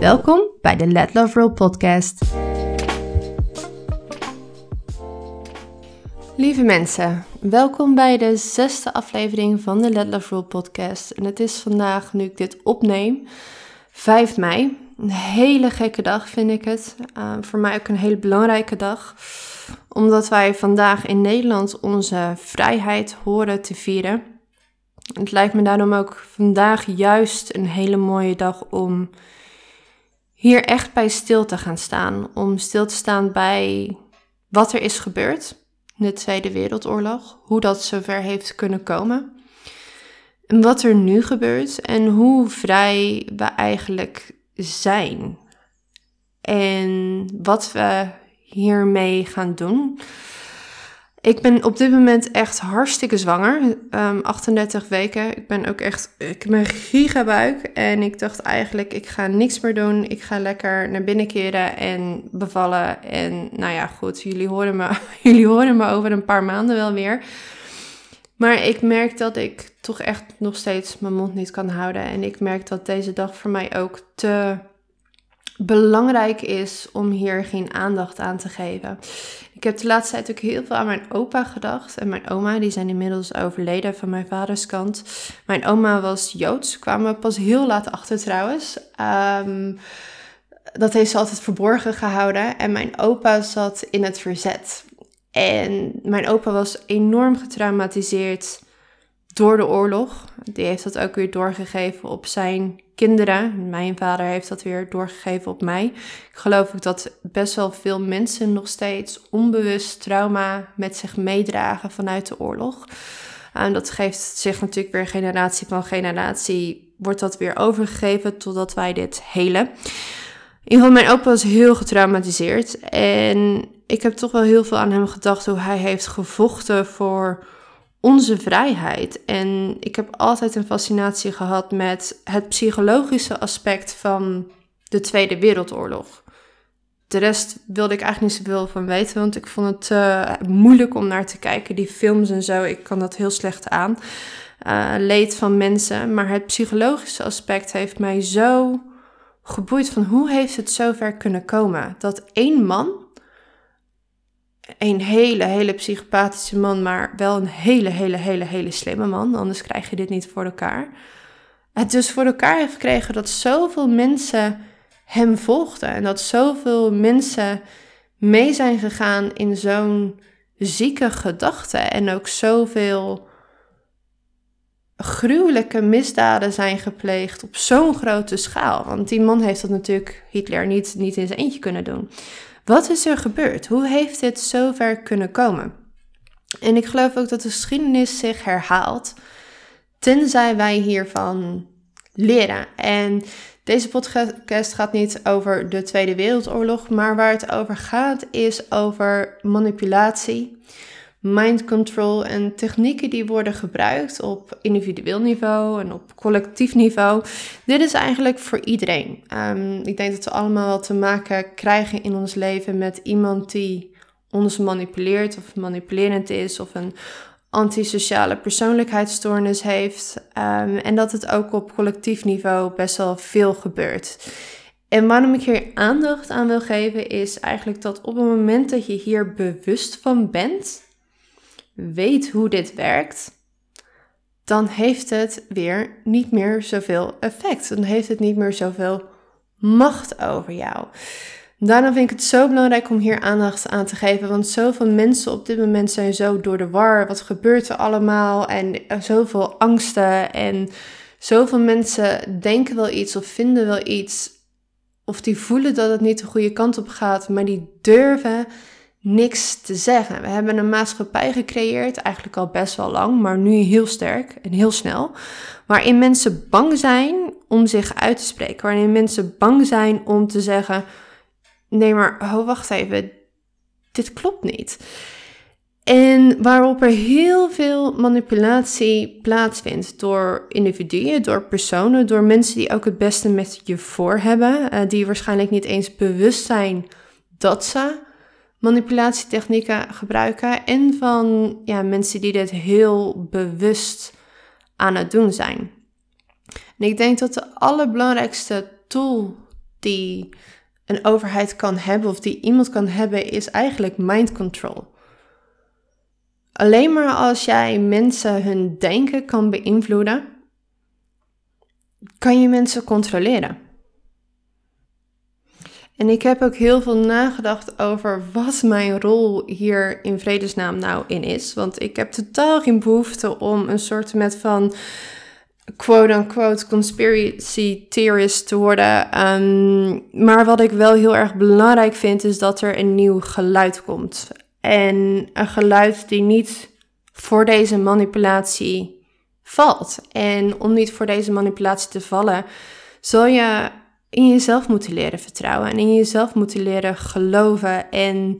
Welkom bij de Let Love Roll podcast. Lieve mensen, welkom bij de zesde aflevering van de Let Love Roll podcast. En het is vandaag, nu ik dit opneem, 5 mei. Een hele gekke dag vind ik het. Uh, voor mij ook een hele belangrijke dag. Omdat wij vandaag in Nederland onze vrijheid horen te vieren. Het lijkt me daarom ook vandaag juist een hele mooie dag om hier echt bij stil te gaan staan. Om stil te staan bij wat er is gebeurd in de Tweede Wereldoorlog. Hoe dat zover heeft kunnen komen. En wat er nu gebeurt en hoe vrij we eigenlijk zijn. En wat we hiermee gaan doen. Ik ben op dit moment echt hartstikke zwanger. Um, ehm, 38 weken. Ik ben ook echt. Ik heb een gigabuik. En ik dacht eigenlijk, ik ga niks meer doen. Ik ga lekker naar binnen keren en bevallen. En nou ja, goed. Jullie horen me, jullie horen me over een paar maanden wel weer. Maar ik merk dat ik toch echt nog steeds mijn mond niet kan houden. En ik merk dat deze dag voor mij ook te belangrijk is om hier geen aandacht aan te geven. Ik heb de laatste tijd ook heel veel aan mijn opa gedacht en mijn oma. Die zijn inmiddels overleden van mijn vaders kant. Mijn oma was Joods, kwamen pas heel laat achter trouwens. Um, dat heeft ze altijd verborgen gehouden. En mijn opa zat in het verzet. En mijn opa was enorm getraumatiseerd door de oorlog. Die heeft dat ook weer doorgegeven op zijn kinderen. Mijn vader heeft dat weer doorgegeven op mij. Ik geloof ook dat best wel veel mensen nog steeds onbewust trauma met zich meedragen vanuit de oorlog. En dat geeft zich natuurlijk weer generatie van generatie, wordt dat weer overgegeven totdat wij dit helen. In ieder geval, mijn opa was heel getraumatiseerd. En ik heb toch wel heel veel aan hem gedacht hoe hij heeft gevochten voor onze vrijheid. En ik heb altijd een fascinatie gehad met het psychologische aspect van de Tweede Wereldoorlog. De rest wilde ik eigenlijk niet zoveel van weten, want ik vond het uh, moeilijk om naar te kijken. Die films en zo, ik kan dat heel slecht aan. Uh, leed van mensen. Maar het psychologische aspect heeft mij zo geboeid van hoe heeft het zover kunnen komen dat één man een hele, hele psychopathische man, maar wel een hele, hele, hele, hele slimme man. Anders krijg je dit niet voor elkaar. Het dus voor elkaar heeft gekregen dat zoveel mensen hem volgden. En dat zoveel mensen mee zijn gegaan in zo'n zieke gedachte. En ook zoveel gruwelijke misdaden zijn gepleegd op zo'n grote schaal. Want die man heeft dat natuurlijk Hitler niet, niet in zijn eentje kunnen doen. Wat is er gebeurd? Hoe heeft dit zover kunnen komen? En ik geloof ook dat de geschiedenis zich herhaalt, tenzij wij hiervan leren. En deze podcast gaat niet over de Tweede Wereldoorlog, maar waar het over gaat is over manipulatie, mind control en technieken die worden gebruikt op individueel niveau en op collectief niveau. Dit is eigenlijk voor iedereen. Um, ik denk dat we allemaal wel te maken krijgen in ons leven met iemand die ons manipuleert of manipulerend is of een antisociale persoonlijkheidsstoornis heeft. Um, en dat het ook op collectief niveau best wel veel gebeurt. En waarom ik hier aandacht aan wil geven is eigenlijk dat op het moment dat je hier bewust van bent, weet hoe dit werkt, dan heeft het weer niet meer zoveel effect. Dan heeft het niet meer zoveel macht over jou. Daarom vind ik het zo belangrijk om hier aandacht aan te geven. Want zoveel mensen op dit moment zijn zo door de war. Wat gebeurt er allemaal? En zoveel angsten. En zoveel mensen denken wel iets of vinden wel iets. Of die voelen dat het niet de goede kant op gaat. Maar die durven niks te zeggen. We hebben een maatschappij gecreëerd, eigenlijk al best wel lang, maar nu heel sterk en heel snel, waarin mensen bang zijn om zich uit te spreken. Waarin mensen bang zijn om te zeggen: nee, maar oh, wacht even, dit klopt niet. En waarop er heel veel manipulatie plaatsvindt door individuen, door personen, door mensen die ook het beste met je voor hebben, uh, die waarschijnlijk niet eens bewust zijn dat ze manipulatietechnieken gebruiken, en van ja, mensen die dit heel bewust aan het doen zijn. En ik denk dat de allerbelangrijkste tool die een overheid kan hebben of die iemand kan hebben, is eigenlijk mind control. Alleen maar als jij mensen hun denken kan beïnvloeden, kan je mensen controleren. En ik heb ook heel veel nagedacht over wat mijn rol hier in vredesnaam nou in is. Want ik heb totaal geen behoefte om een soort met van quote-unquote conspiracy theorist te worden. Ehm, maar wat ik wel heel erg belangrijk vind, is dat er een nieuw geluid komt. En een geluid die niet voor deze manipulatie valt. En om niet voor deze manipulatie te vallen, zul je in jezelf moeten leren vertrouwen en in jezelf moeten leren geloven en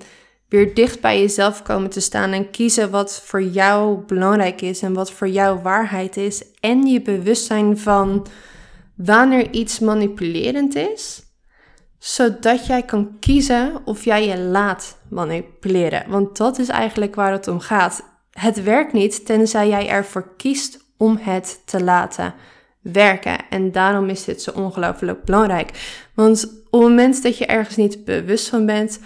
weer dicht bij jezelf komen te staan en kiezen wat voor jou belangrijk is en wat voor jou waarheid is en je bewustzijn van wanneer iets manipulerend is, zodat jij kan kiezen of jij je laat manipuleren. Want dat is eigenlijk waar het om gaat. Het werkt niet tenzij jij ervoor kiest om het te laten werken. En daarom is dit zo ongelooflijk belangrijk. Want op het moment dat je ergens niet bewust van bent,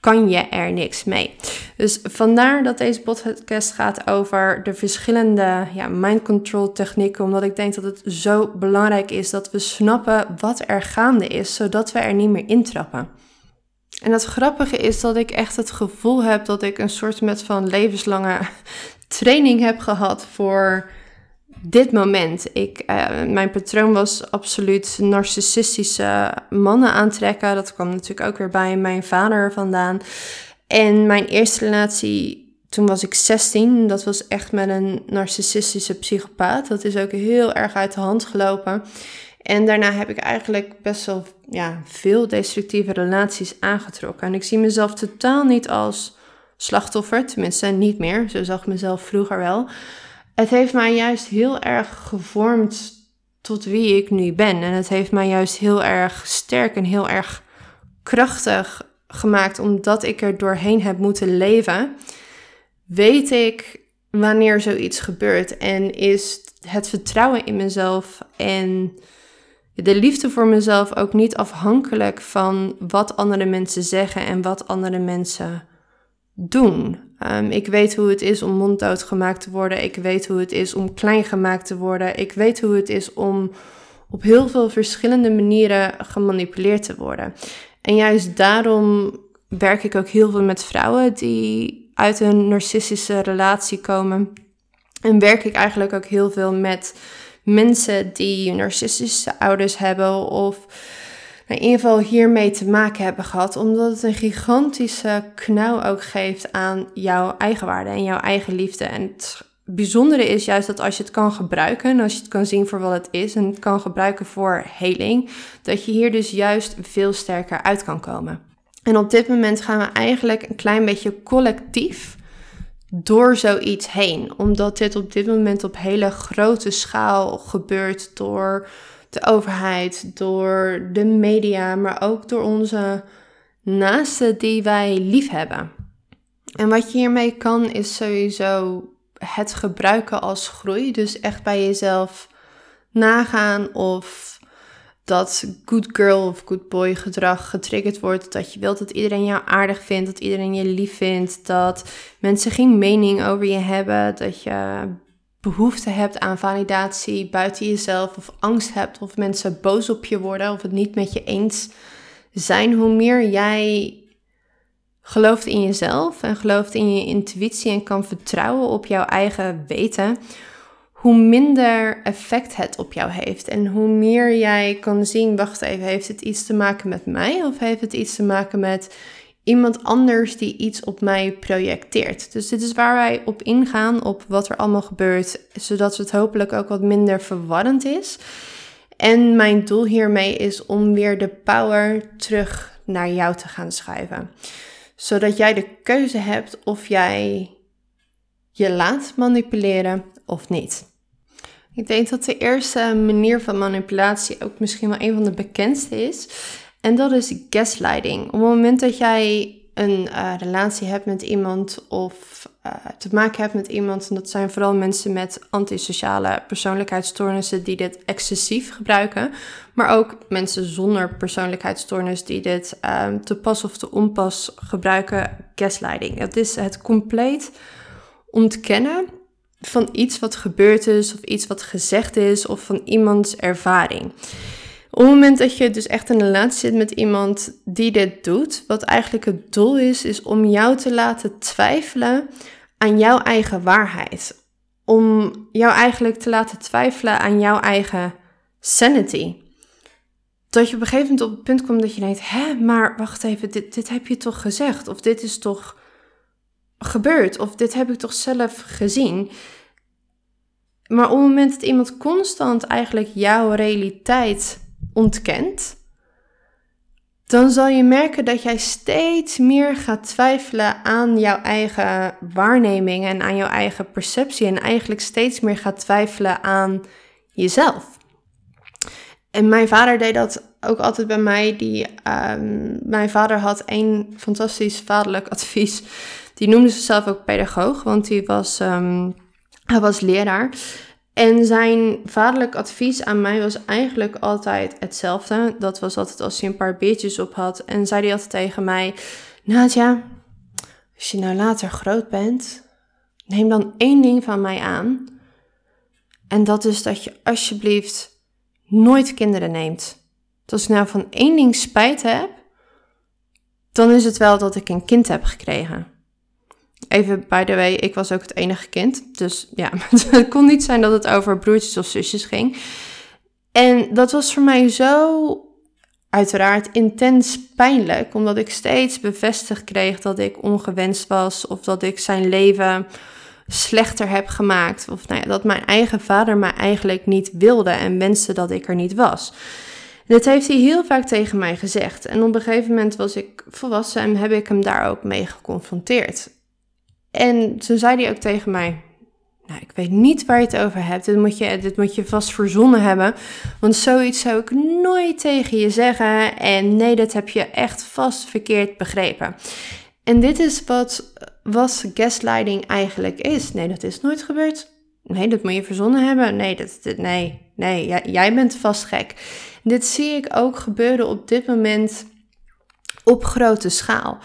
kan je er niks mee. Dus vandaar dat deze podcast gaat over de verschillende ja, mind control technieken, omdat ik denk dat het zo belangrijk is dat we snappen wat er gaande is, zodat we er niet meer intrappen. En het grappige is dat ik echt het gevoel heb dat ik een soort met van levenslange training heb gehad voor dit moment. Ik, uh, mijn patroon was absoluut narcissistische mannen aantrekken. Dat kwam natuurlijk ook weer bij mijn vader vandaan. En mijn eerste relatie, toen was ik 16. Dat was echt met een narcissistische psychopaat. Dat is ook heel erg uit de hand gelopen. En daarna heb ik eigenlijk best wel ja, veel destructieve relaties aangetrokken. En ik zie mezelf totaal niet als slachtoffer, tenminste niet meer. Zo zag ik mezelf vroeger wel het heeft mij juist heel erg gevormd tot wie ik nu ben. En het heeft mij juist heel erg sterk en heel erg krachtig gemaakt, omdat ik er doorheen heb moeten leven. Weet ik wanneer zoiets gebeurt en is het vertrouwen in mezelf en de liefde voor mezelf ook niet afhankelijk van wat andere mensen zeggen en wat andere mensen doen. Ehm, ik weet hoe het is om monddood gemaakt te worden. Ik weet hoe het is om klein gemaakt te worden. Ik weet hoe het is om op heel veel verschillende manieren gemanipuleerd te worden. En juist daarom werk ik ook heel veel met vrouwen die uit een narcistische relatie komen. En werk ik eigenlijk ook heel veel met mensen die narcistische ouders hebben of in ieder geval hiermee te maken hebben gehad, omdat het een gigantische knauw ook geeft aan jouw eigenwaarde en jouw eigen liefde. En het bijzondere is juist dat als je het kan gebruiken, als je het kan zien voor wat het is en het kan gebruiken voor heling, dat je hier dus juist veel sterker uit kan komen. En op dit moment gaan we eigenlijk een klein beetje collectief door zoiets heen, omdat dit op dit moment op hele grote schaal gebeurt door de overheid, door de media, maar ook door onze naasten die wij lief hebben. En wat je hiermee kan, is sowieso het gebruiken als groei. Dus echt bij jezelf nagaan of dat good girl of good boy gedrag getriggerd wordt. Dat je wilt dat iedereen jou aardig vindt, dat iedereen je lief vindt, dat mensen geen mening over je hebben, dat je behoefte hebt aan validatie buiten jezelf of angst hebt of mensen boos op je worden of het niet met je eens zijn, hoe meer jij gelooft in jezelf en gelooft in je intuïtie en kan vertrouwen op jouw eigen weten, hoe minder effect het op jou heeft. En hoe meer jij kan zien, wacht even, heeft het iets te maken met mij of heeft het iets te maken met iemand anders die iets op mij projecteert. Dus dit is waar wij op ingaan, op wat er allemaal gebeurt, zodat het hopelijk ook wat minder verwarrend is. En mijn doel hiermee is om weer de power terug naar jou te gaan schuiven. Zodat jij de keuze hebt of jij je laat manipuleren of niet. Ik denk dat de eerste manier van manipulatie ook misschien wel een van de bekendste is. En dat is gaslighting. Op het moment dat jij een uh, relatie hebt met iemand of uh, te maken hebt met iemand, en dat zijn vooral mensen met antisociale persoonlijkheidsstoornissen die dit excessief gebruiken, maar ook mensen zonder persoonlijkheidsstoornis die dit um, te pas of te onpas gebruiken, gaslighting. Het is het compleet ontkennen van iets wat gebeurd is of iets wat gezegd is of van iemands ervaring. Op het moment dat je dus echt in een relatie zit met iemand die dit doet, wat eigenlijk het doel is, is om jou te laten twijfelen aan jouw eigen waarheid. Om jou eigenlijk te laten twijfelen aan jouw eigen sanity. Dat je op een gegeven moment op het punt komt dat je denkt: hè, maar wacht even, dit, dit heb je toch gezegd? Of dit is toch gebeurd? Of dit heb ik toch zelf gezien? Maar op het moment dat iemand constant eigenlijk jouw realiteit ontkent, dan zal je merken dat jij steeds meer gaat twijfelen aan jouw eigen waarneming en aan jouw eigen perceptie en eigenlijk steeds meer gaat twijfelen aan jezelf. En mijn vader deed dat ook altijd bij mij. Die, um, mijn vader had een fantastisch vaderlijk advies. Die noemde zichzelf ook pedagoog, want hij was, um, hij was leraar. En zijn vaderlijk advies aan mij was eigenlijk altijd hetzelfde. Dat was altijd als hij een paar beertjes op had. En zei hij altijd tegen mij: Nadja, als je nou later groot bent, neem dan één ding van mij aan. En dat is dat je alsjeblieft nooit kinderen neemt. als ik nou van één ding spijt heb, dan is het wel dat ik een kind heb gekregen. Even by the way, ik was ook het enige kind. Dus ja, het kon niet zijn dat het over broertjes of zusjes ging. En dat was voor mij zo uiteraard intens pijnlijk, omdat ik steeds bevestigd kreeg dat ik ongewenst was of dat ik zijn leven slechter heb gemaakt. Of nou ja, dat mijn eigen vader mij eigenlijk niet wilde en wenste dat ik er niet was. Dit heeft hij heel vaak tegen mij gezegd. En op een gegeven moment was ik volwassen en heb ik hem daar ook mee geconfronteerd. En toen zei hij ook tegen mij: Nou, ik weet niet waar je het over hebt. Dit moet je, dit moet je vast verzonnen hebben. Want zoiets zou ik nooit tegen je zeggen. En nee, dat heb je echt vast verkeerd begrepen. En dit is wat, wat gaslighting eigenlijk is. Nee, dat is nooit gebeurd. Nee, dat moet je verzonnen hebben. Nee, dat, nee, nee, jij, jij bent vast gek. Dit zie ik ook gebeuren op dit moment op grote schaal.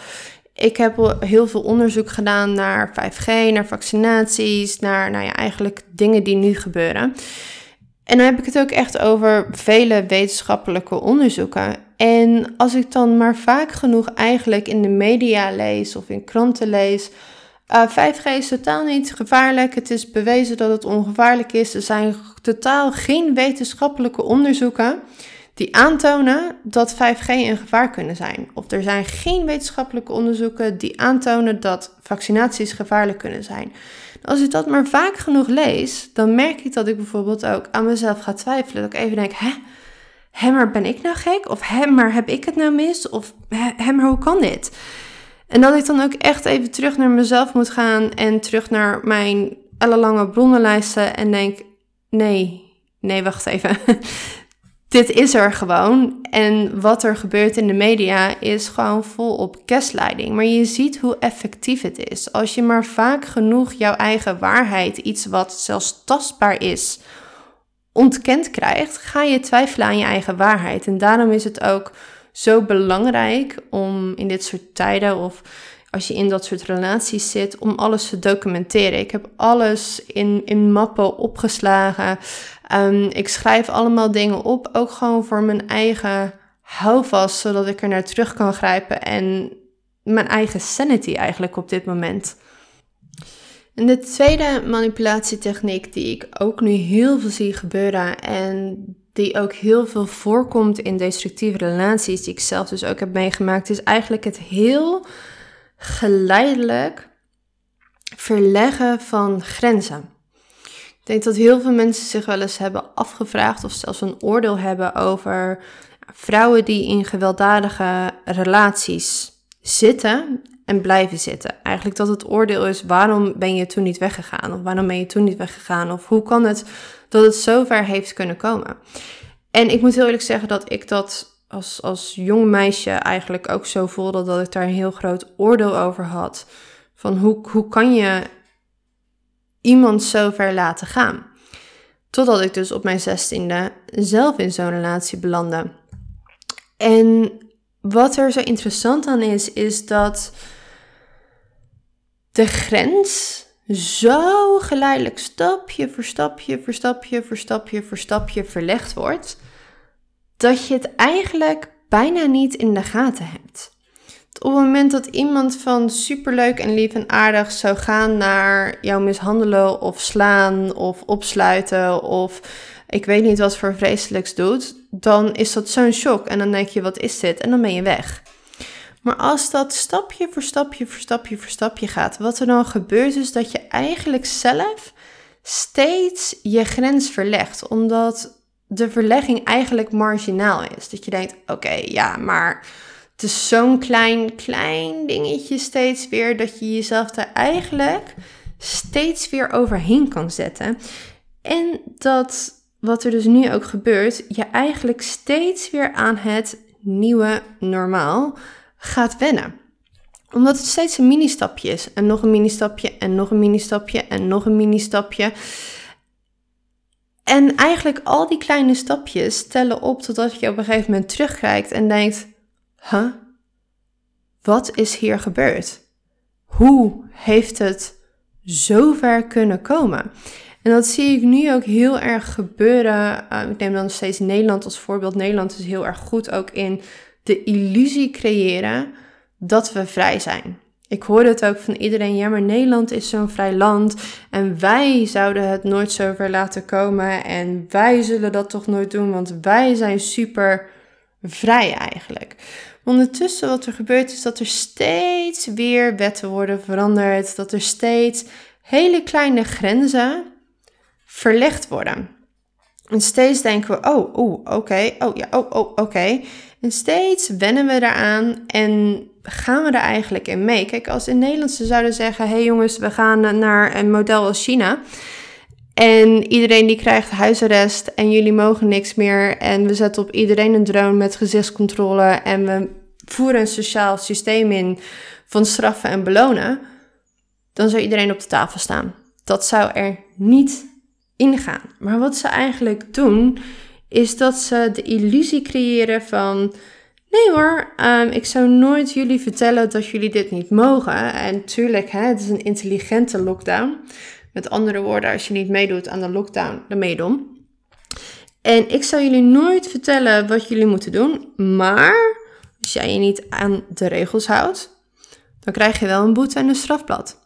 Ik heb heel veel onderzoek gedaan naar 5G, naar vaccinaties, naar nou ja, eigenlijk dingen die nu gebeuren. En dan heb ik het ook echt over vele wetenschappelijke onderzoeken. En als ik dan maar vaak genoeg eigenlijk in de media lees of in kranten lees. Uh, eh, 5G is totaal niet gevaarlijk. Het is bewezen dat het ongevaarlijk is. Er zijn totaal geen wetenschappelijke onderzoeken die aantonen dat 5G een gevaar kunnen zijn. Of er zijn geen wetenschappelijke onderzoeken die aantonen dat vaccinaties gevaarlijk kunnen zijn. Als ik dat maar vaak genoeg lees, dan merk ik dat ik bijvoorbeeld ook aan mezelf ga twijfelen. Dat ik even denk, hè, hè maar ben ik nou gek? Of hè, maar heb ik het nou mis? Of hè, maar hoe kan dit? En dat ik dan ook echt even terug naar mezelf moet gaan en terug naar mijn ellenlange bronnenlijsten en denk, nee, nee, wacht even dit is er gewoon. En wat er gebeurt in de media is gewoon volop gaslighting. Maar je ziet hoe effectief het is. Als je maar vaak genoeg jouw eigen waarheid, iets wat zelfs tastbaar is, ontkend krijgt, ga je twijfelen aan je eigen waarheid. En daarom is het ook zo belangrijk om in dit soort tijden of als je in dat soort relaties zit, om alles te documenteren. Ik heb alles in, in mappen opgeslagen. Um, ik schrijf allemaal dingen op, ook gewoon voor mijn eigen houvast, zodat ik er naar terug kan grijpen en mijn eigen sanity eigenlijk op dit moment. En de tweede manipulatietechniek die ik ook nu heel veel zie gebeuren en die ook heel veel voorkomt in destructieve relaties, die ik zelf dus ook heb meegemaakt, is eigenlijk het heel geleidelijk verleggen van grenzen. Ik denk dat heel veel mensen zich wel eens hebben afgevraagd of zelfs een oordeel hebben over vrouwen die in gewelddadige relaties zitten en blijven zitten. Eigenlijk dat het oordeel is, waarom ben je toen niet weggegaan? Of waarom ben je toen niet weggegaan? Of hoe kan het dat het zover heeft kunnen komen? En ik moet heel eerlijk zeggen dat ik dat als, als jong meisje eigenlijk ook zo voelde dat ik daar een heel groot oordeel over had. Van hoe, hoe kan je iemand zo ver laten gaan? Totdat ik dus op mijn zestiende zelf in zo'n relatie belandde. En wat er zo interessant aan is, is dat de grens zo geleidelijk stapje voor stapje voor stapje voor stapje voor stapje verlegd wordt, dat je het eigenlijk bijna niet in de gaten hebt. Op het moment dat iemand van superleuk en lief en aardig zou gaan naar jou mishandelen of slaan of opsluiten of ik weet niet wat voor vreselijks doet, dan is dat zo'n shock en dan denk je wat is dit en dan ben je weg. Maar als dat stapje voor stapje voor stapje voor stapje gaat, wat er dan gebeurt is dat je eigenlijk zelf steeds je grens verlegt, omdat de verlegging eigenlijk marginaal is. Dat je denkt, oké, ja, maar het is zo'n klein, klein dingetje steeds weer, dat je jezelf daar eigenlijk steeds weer overheen kan zetten. En dat wat er dus nu ook gebeurt, je eigenlijk steeds weer aan het nieuwe normaal gaat wennen. Omdat het steeds een mini-stapje is. En nog een mini-stapje en nog een mini-stapje en nog een mini-stapje. En eigenlijk al die kleine stapjes tellen op totdat je op een gegeven moment terugkijkt en denkt: huh? Wat is hier gebeurd? Hoe heeft het zo ver kunnen komen? En dat zie ik nu ook heel erg gebeuren. Uh, ik neem dan steeds Nederland als voorbeeld. Nederland is heel erg goed ook in de illusie creëren dat we vrij zijn. Ik hoorde het ook van iedereen, ja maar Nederland is zo'n vrij land en wij zouden het nooit zo ver laten komen en wij zullen dat toch nooit doen, want wij zijn super vrij eigenlijk. Ondertussen wat er gebeurt is dat er steeds weer wetten worden veranderd, dat er steeds hele kleine grenzen verlegd worden. En steeds denken we, oh, oeh, oké, oh ja, oh, oh, oké. En steeds wennen we eraan en gaan we er eigenlijk in mee. Kijk, als in Nederland ze zouden zeggen, hey jongens, we gaan naar een model als China. En iedereen die krijgt huisarrest en jullie mogen niks meer. En we zetten op iedereen een drone met gezichtscontrole en we voeren een sociaal systeem in van straffen en belonen. Dan zou iedereen op de tafel staan. Dat zou er niet ingaan. Maar wat ze eigenlijk doen, is dat ze de illusie creëren van. Nee hoor, um, ik zou nooit jullie vertellen dat jullie dit niet mogen. En tuurlijk, hè, het is een intelligente lockdown. Met andere woorden, als je niet meedoet aan de lockdown, dan meedom. En ik zou jullie nooit vertellen wat jullie moeten doen. Maar als jij je niet aan de regels houdt, dan krijg je wel een boete en een strafblad.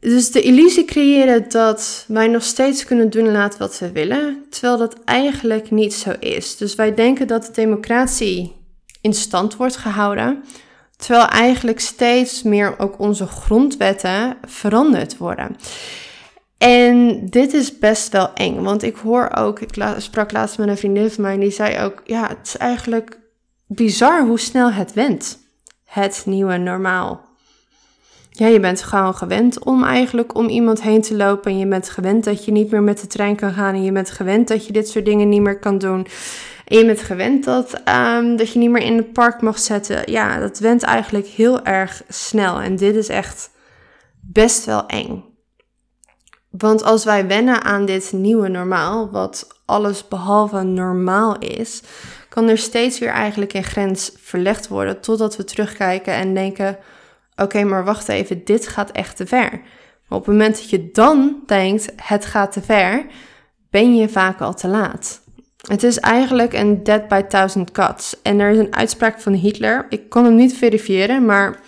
Dus de illusie creëren dat wij nog steeds kunnen doen laten wat we willen, terwijl dat eigenlijk niet zo is. Dus wij denken dat de democratie in stand wordt gehouden, terwijl eigenlijk steeds meer ook onze grondwetten veranderd worden. En dit is best wel eng, want ik hoor ook, ik sprak laatst met een vriendin van mij en die zei ook, ja, het is eigenlijk bizar hoe snel het went, het nieuwe normaal ja, je bent gewoon gewend om eigenlijk om iemand heen te lopen. En je bent gewend dat je niet meer met de trein kan gaan. En je bent gewend dat je dit soort dingen niet meer kan doen. En je bent gewend dat, um, dat je niet meer in het park mag zetten. Ja, dat went eigenlijk heel erg snel. En dit is echt best wel eng. Want als wij wennen aan dit nieuwe normaal, wat alles behalve normaal is, kan er steeds weer eigenlijk een grens verlegd worden totdat we terugkijken en denken oké, maar wacht even, dit gaat echt te ver. Maar op het moment dat je dan denkt, het gaat te ver, ben je vaak al te laat. Het is eigenlijk een dead by thousand cuts. En er is een uitspraak van Hitler. Ik kon hem niet verifiëren, maar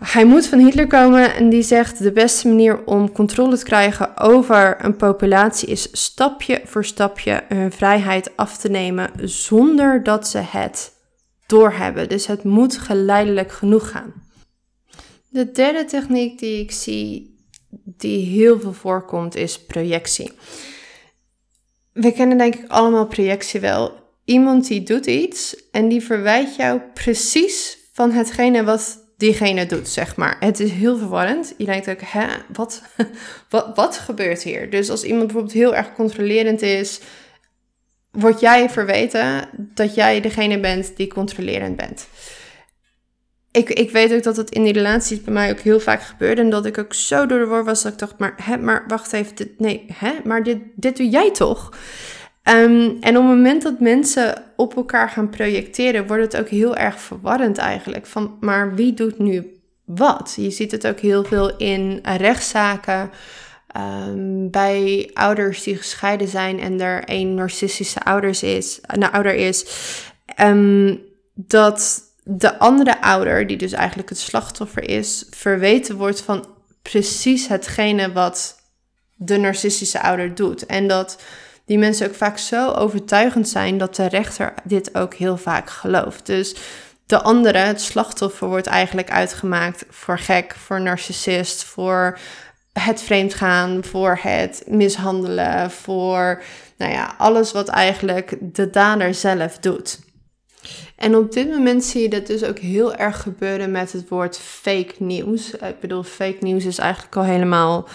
hij moet van Hitler komen en die zegt: de beste manier om controle te krijgen over een populatie is stapje voor stapje hun vrijheid af te nemen zonder dat ze het doorhebben. Dus het moet geleidelijk genoeg gaan. De derde techniek die ik zie die heel veel voorkomt is projectie. We kennen denk ik allemaal projectie wel. Iemand die doet iets en die verwijt jou precies van hetgene wat diegene doet, zeg maar. Het is heel verwarrend. Je denkt ook, hè, wat, wat, wat gebeurt hier? Dus als iemand bijvoorbeeld heel erg controlerend is, word jij verweten dat jij degene bent die controlerend bent. Ik, ik weet ook dat het in die relaties bij mij ook heel vaak gebeurde. En dat ik ook zo door de war was dat ik dacht, maar, hè, maar wacht even, nee, hè, maar dit, dit doe jij toch? Um, en op het moment dat mensen op elkaar gaan projecteren, wordt het ook heel erg verwarrend eigenlijk. Van, maar wie doet nu wat? Je ziet het ook heel veel in rechtszaken. Um, bij ouders die gescheiden zijn en er een narcistische ouders is, nou, ouder is. Um, dat de andere ouder, die dus eigenlijk het slachtoffer is, verweten wordt van precies hetgene wat de narcistische ouder doet. En dat die mensen ook vaak zo overtuigend zijn dat de rechter dit ook heel vaak gelooft. Dus de andere, het slachtoffer, wordt eigenlijk uitgemaakt voor gek, voor narcissist, voor het vreemdgaan, voor het mishandelen, voor nou ja, alles wat eigenlijk de dader zelf doet. En op dit moment zie je dat dus ook heel erg gebeuren met het woord fake news. Ik bedoel, fake news is eigenlijk al helemaal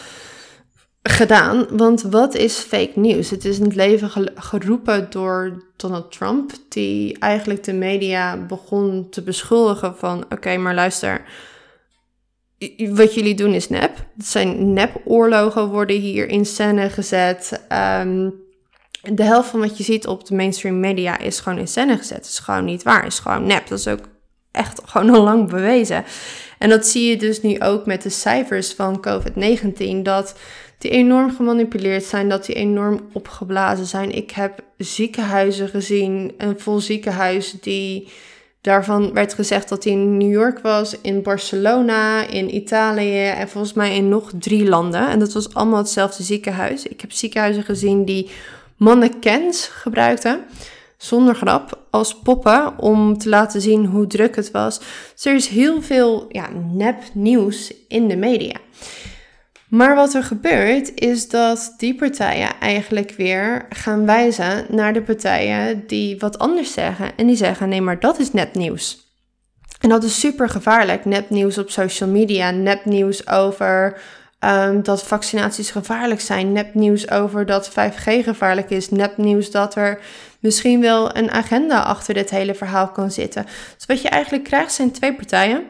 gedaan. Want wat is fake news? Het is in het leven geroepen door Donald Trump, die eigenlijk de media begon te beschuldigen van: oké, maar luister. Wat jullie doen is nep. Het zijn nep-oorlogen worden hier in scène gezet. Um, de helft van wat je ziet op de mainstream media is gewoon in scène gezet. Is gewoon niet waar. Is gewoon nep. Dat is ook echt gewoon al lang bewezen. En dat zie je dus nu ook met de cijfers van COVID-19. Dat die enorm gemanipuleerd zijn, dat die enorm opgeblazen zijn. Ik heb ziekenhuizen gezien, een vol ziekenhuis die daarvan werd gezegd dat hij in New York was, in Barcelona, in Italië en volgens mij in nog drie landen. En dat was allemaal hetzelfde ziekenhuis. Ik heb ziekenhuizen gezien die mannequins gebruikten, zonder grap, als poppen om te laten zien hoe druk het was. Dus er is heel veel ja, nep nieuws in de media. Maar wat er gebeurt is dat die partijen eigenlijk weer gaan wijzen naar de partijen die wat anders zeggen. En die zeggen: nee, maar dat is nepnieuws. En dat is super gevaarlijk. Nepnieuws op social media, nepnieuws over um, dat vaccinaties gevaarlijk zijn, nepnieuws over dat 5G gevaarlijk is, nepnieuws dat er misschien wel een agenda achter dit hele verhaal kan zitten. Dus wat je eigenlijk krijgt zijn twee partijen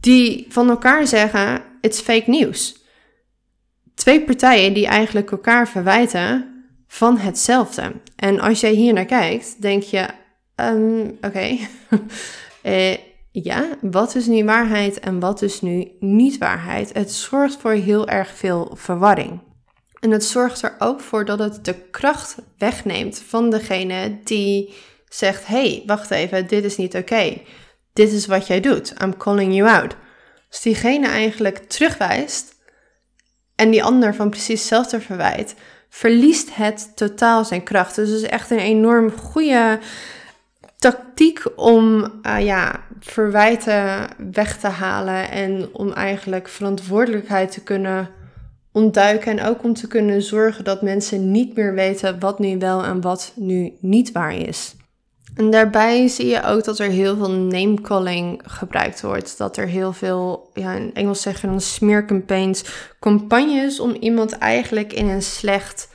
die van elkaar zeggen: it's fake news twee partijen die eigenlijk elkaar verwijten van hetzelfde. En als jij hier naar kijkt, denk je: um, oké, eh, ja, wat is nu waarheid en wat is nu niet waarheid? Het zorgt voor heel erg veel verwarring. En het zorgt er ook voor dat het de kracht wegneemt van degene die zegt: hey, wacht even, dit is niet oké. Dit is wat jij doet. I'm calling you out. Als diegene eigenlijk terugwijst en die ander van precies hetzelfde verwijt, verliest het totaal zijn kracht. Dus het is echt een enorm goede tactiek om uh, ja, verwijten weg te halen en om eigenlijk verantwoordelijkheid te kunnen ontduiken en ook om te kunnen zorgen dat mensen niet meer weten wat nu wel en wat nu niet waar is. En daarbij zie je ook dat er heel veel name-calling gebruikt wordt. Dat er heel veel, ja, in Engels zeggen dan smearcampaigns, campagnes om iemand eigenlijk in een slecht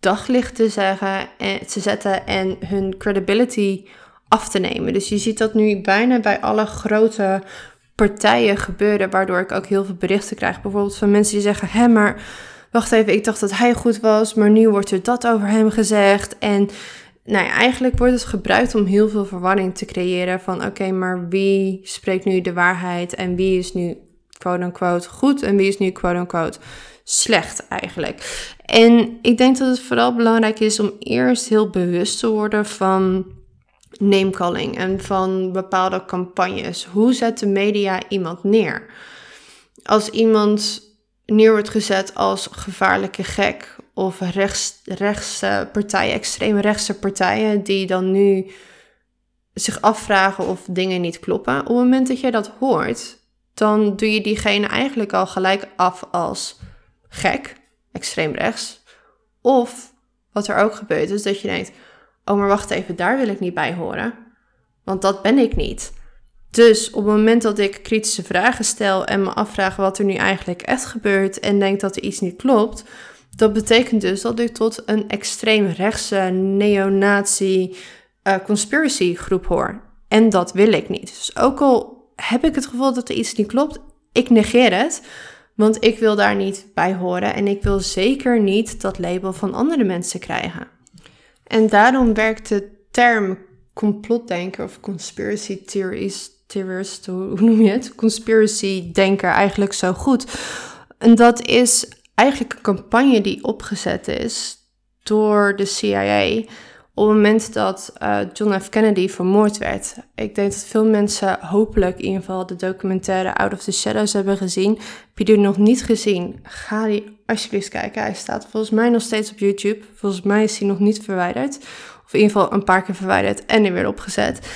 daglicht te, te zetten en hun credibility af te nemen. Dus je ziet dat nu bijna bij alle grote partijen gebeuren, waardoor ik ook heel veel berichten krijg. Bijvoorbeeld van mensen die zeggen: hé, maar wacht even, ik dacht dat hij goed was, maar nu wordt er dat over hem gezegd. En nou ja, eigenlijk wordt het gebruikt om heel veel verwarring te creëren van oké, maar wie spreekt nu de waarheid en wie is nu quote-unquote goed en wie is nu quote-unquote slecht eigenlijk. En ik denk dat het vooral belangrijk is om eerst heel bewust te worden van namecalling en van bepaalde campagnes. Hoe zet de media iemand neer? Als iemand neer wordt gezet als gevaarlijke gek of rechts, rechtse partijen, extreem rechtse partijen, die dan nu zich afvragen of dingen niet kloppen. Op het moment dat jij dat hoort, dan doe je diegene eigenlijk al gelijk af als gek, extreem rechts. Of wat er ook gebeurt is dat je denkt, oh maar wacht even, daar wil ik niet bij horen. Want dat ben ik niet. Dus op het moment dat ik kritische vragen stel en me afvraag wat er nu eigenlijk echt gebeurt en denk dat er iets niet klopt, dat betekent dus dat ik tot een extreem rechtse neonazi uh, conspiracy groep hoor. En dat wil ik niet. Dus ook al heb ik het gevoel dat er iets niet klopt, ik negeer het. Want ik wil daar niet bij horen en ik wil zeker niet dat label van andere mensen krijgen. En daarom werkt de term complotdenker of conspiracy theories, theorist, hoe noem je het? Conspiracy denker eigenlijk zo goed. En dat is eigenlijk een campagne die opgezet is door de CIA op het moment dat uh, John F. Kennedy vermoord werd. Ik denk dat veel mensen hopelijk in ieder geval de documentaire Out of the Shadows hebben gezien. Heb je die nog niet gezien? Ga die alsjeblieft kijken. Hij staat volgens mij nog steeds op YouTube. Volgens mij is hij nog niet verwijderd. Of in ieder geval een paar keer verwijderd en er weer opgezet.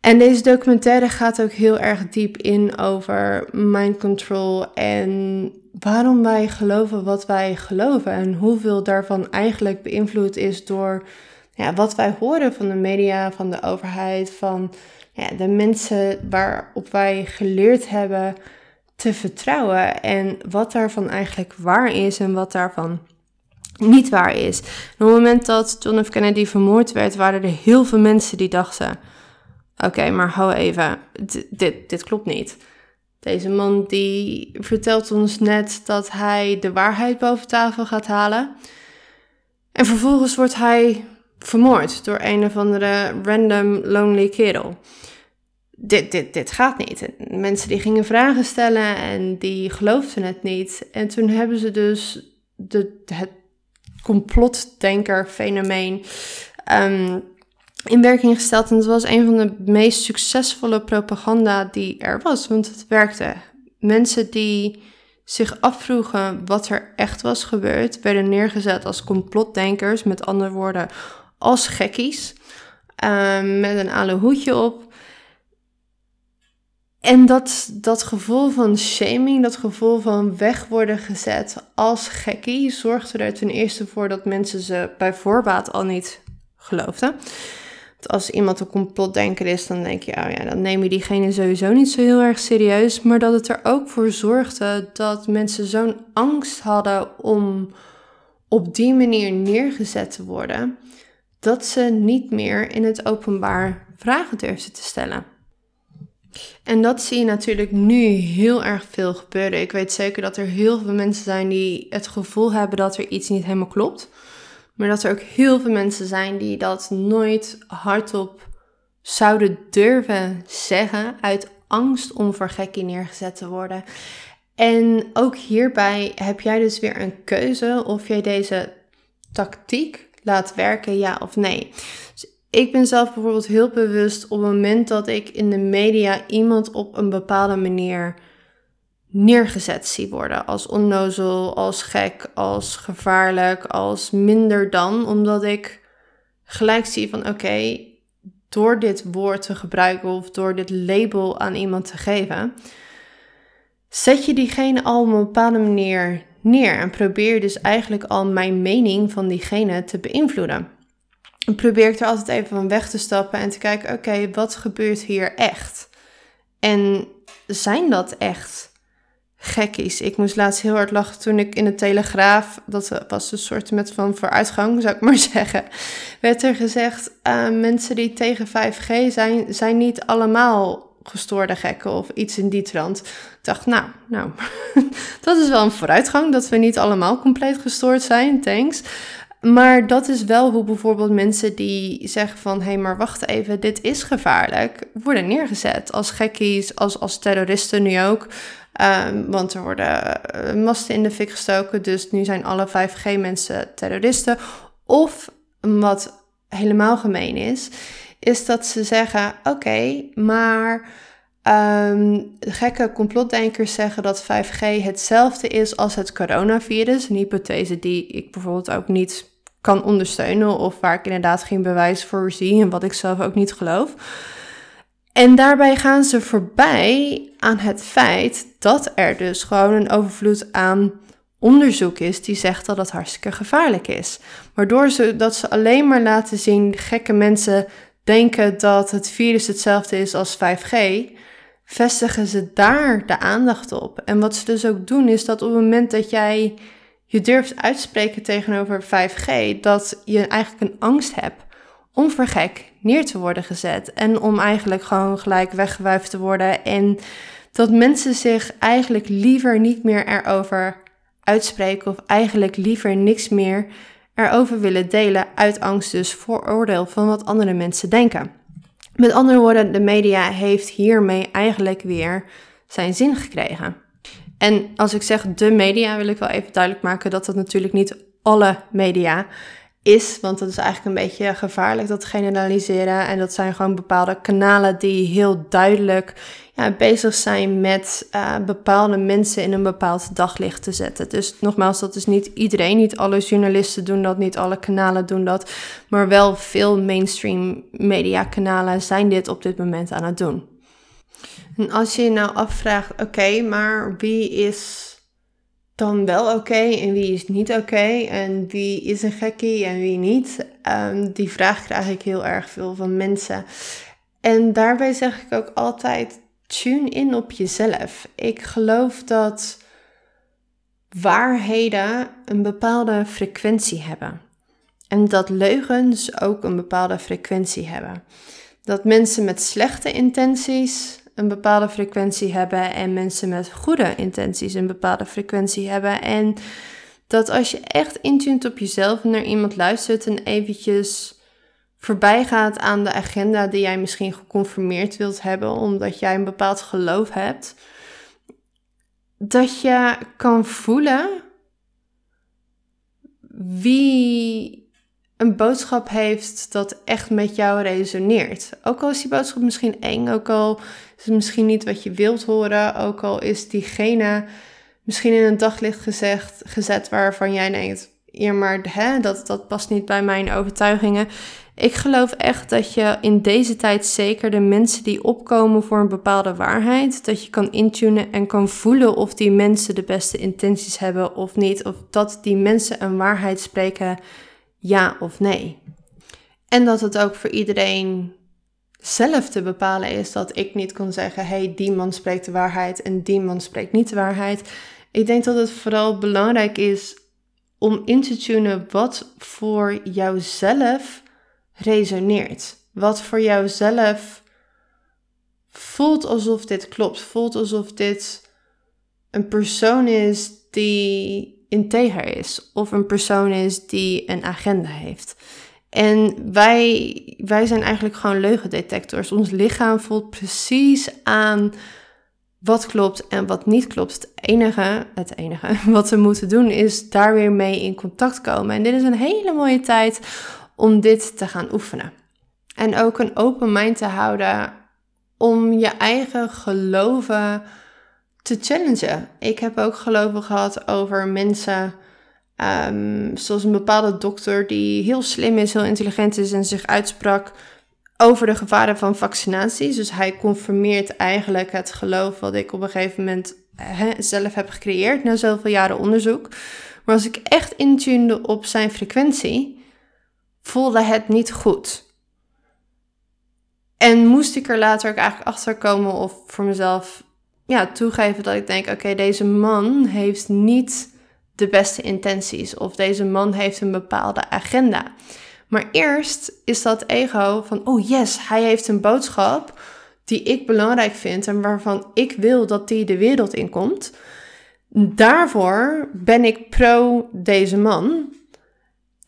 En deze documentaire gaat ook heel erg diep in over mind control en waarom wij geloven wat wij geloven en hoeveel daarvan eigenlijk beïnvloed is door ja, wat wij horen van de media, van de overheid, van ja, de mensen waarop wij geleerd hebben te vertrouwen en wat daarvan eigenlijk waar is en wat daarvan niet waar is. op het moment dat John F. Kennedy vermoord werd, waren er heel veel mensen die dachten: Oké, maar hou even, dit, dit klopt niet. Deze man die vertelt ons net dat hij de waarheid boven tafel gaat halen. En vervolgens wordt hij vermoord door een of andere random lonely kerel. Dit, dit, dit gaat niet. Mensen die gingen vragen stellen en die geloofden het niet. En toen hebben ze dus de, het complotdenker-fenomeen um, in werking gesteld. En het was een van de meest succesvolle propaganda die er was, want het werkte. Mensen die zich afvroegen wat er echt was gebeurd, werden neergezet als complotdenkers, met andere woorden, als gekkies, ehm, met een aloe hoedje op. En dat, dat gevoel van shaming, dat gevoel van weg worden gezet als gekkie, zorgde er ten eerste voor dat mensen ze bij voorbaat al niet geloofden. als iemand een complotdenker is, dan denk je, oh ja, dan neem je diegene sowieso niet zo heel erg serieus. Maar dat het er ook voor zorgde dat mensen zo'n angst hadden om op die manier neergezet te worden, dat ze niet meer in het openbaar vragen durfden te stellen. En dat zie je natuurlijk nu heel erg veel gebeuren. Ik weet zeker dat er heel veel mensen zijn die het gevoel hebben dat er iets niet helemaal klopt. Maar dat er ook heel veel mensen zijn die dat nooit hardop zouden durven zeggen uit angst om voor gekkie neergezet te worden. En ook hierbij heb jij dus weer een keuze of jij deze tactiek laat werken, ja of nee. Dus ik ben zelf bijvoorbeeld heel bewust op het moment dat ik in de media iemand op een bepaalde manier neergezet zie worden. Als onnozel, als gek, als gevaarlijk, als minder dan. Omdat ik gelijk zie van oké, door dit woord te gebruiken of door dit label aan iemand te geven, zet je diegene al op een bepaalde manier neer. En probeer dus eigenlijk al mijn mening van diegene te beïnvloeden. En probeer ik er altijd even van weg te stappen en te kijken, oké, wat gebeurt hier echt? En zijn dat echt gekkies? Ik moest laatst heel hard lachen toen ik in de Telegraaf, dat was een soort met van vooruitgang, zou ik maar zeggen, werd er gezegd, uh, mensen die tegen 5G zijn, zijn niet allemaal gestoorde gekken of iets in die trant. Ik dacht, nou, nou, dat is wel een vooruitgang dat we niet allemaal compleet gestoord zijn, thanks. Maar dat is wel hoe bijvoorbeeld mensen die zeggen van... hé, hey, maar wacht even, dit is gevaarlijk... worden neergezet als gekkies, als, als terroristen nu ook. Um, want er worden uh, masten in de fik gestoken... dus nu zijn alle 5G-mensen terroristen. Of, wat helemaal gemeen is... is dat ze zeggen, oké, maar... Um, gekke complotdenkers zeggen dat 5G hetzelfde is als het coronavirus. Een hypothese die ik bijvoorbeeld ook niet kan ondersteunen of waar ik inderdaad geen bewijs voor zie en wat ik zelf ook niet geloof. En daarbij gaan ze voorbij aan het feit dat er dus gewoon een overvloed aan onderzoek is die zegt dat het hartstikke gevaarlijk is. Waardoor ze dat ze alleen maar laten zien, gekke mensen denken dat het virus hetzelfde is als 5G, vestigen ze daar de aandacht op. En wat ze dus ook doen, is dat op het moment dat jij je durft uitspreken tegenover 5G, dat je eigenlijk een angst hebt om voor gek neer te worden gezet. En om eigenlijk gewoon gelijk weggewuifd te worden. En dat mensen zich eigenlijk liever niet meer erover uitspreken of eigenlijk liever niks meer erover willen delen uit angst dus voor oordeel van wat andere mensen denken. Met andere woorden, de media heeft hiermee eigenlijk weer zijn zin gekregen. En als ik zeg de media, wil ik wel even duidelijk maken dat dat natuurlijk niet alle media is, want dat is eigenlijk een beetje gevaarlijk dat generaliseren. En dat zijn gewoon bepaalde kanalen die heel duidelijk ja, bezig zijn met uh, bepaalde mensen in een bepaald daglicht te zetten. Dus nogmaals, dat is niet iedereen, niet alle journalisten doen dat, niet alle kanalen doen dat, maar wel veel mainstream media kanalen zijn dit op dit moment aan het doen. En als je je nou afvraagt, oké, maar wie is dan wel oké en wie is niet oké en wie is een gekkie en wie niet. Um, die vraag krijg ik heel erg veel van mensen. En daarbij zeg ik ook altijd: tune in op jezelf. Ik geloof dat waarheden een bepaalde frequentie hebben. En dat leugens ook een bepaalde frequentie hebben. Dat mensen met slechte intenties een bepaalde frequentie hebben en mensen met goede intenties een bepaalde frequentie hebben. En dat als je echt intunt op jezelf en naar iemand luistert en eventjes voorbij gaat aan de agenda die jij misschien geconformeerd wilt hebben omdat jij een bepaald geloof hebt, dat je kan voelen wie een boodschap heeft dat echt met jou resoneert. Ook al is die boodschap misschien eng, ook al is het misschien niet wat je wilt horen, ook al is diegene misschien in een daglicht gezegd, gezet waarvan jij denkt, ja maar hè, dat, dat past niet bij mijn overtuigingen. Ik geloof echt dat je in deze tijd zeker de mensen die opkomen voor een bepaalde waarheid, dat je kan intunen en kan voelen of die mensen de beste intenties hebben of niet. Of dat die mensen een waarheid spreken ja of nee. En dat het ook voor iedereen zelf te bepalen is dat ik niet kon zeggen: hey, die man spreekt de waarheid en die man spreekt niet de waarheid. Ik denk dat het vooral belangrijk is om in te tunen wat voor jouzelf resoneert. Wat voor jouzelf voelt alsof dit klopt. Voelt alsof dit een persoon is die integer is of een persoon is die een agenda heeft. En wij, wij zijn eigenlijk gewoon leugendetectors. Ons lichaam voelt precies aan wat klopt en wat niet klopt. Het enige, het enige wat we moeten doen is daar weer mee in contact komen. En dit is een hele mooie tijd om dit te gaan oefenen. En ook een open mind te houden om je eigen geloven te challengen. Ik heb ook geloven gehad over mensen, um, zoals een bepaalde dokter die heel slim is, heel intelligent is en zich uitsprak over de gevaren van vaccinaties. Dus hij confirmeert eigenlijk het geloof wat ik op een gegeven moment zelf heb gecreëerd na zoveel jaren onderzoek. Maar als ik echt intunde op zijn frequentie, voelde het niet goed. En moest ik er later ook eigenlijk achter komen of voor mezelf ja, toegeven dat ik denk: oké, deze man heeft niet de beste intenties of deze man heeft een bepaalde agenda. Maar eerst is dat ego van: oh yes, hij heeft een boodschap die ik belangrijk vind en waarvan ik wil dat die de wereld inkomt. Daarvoor ben ik pro deze man.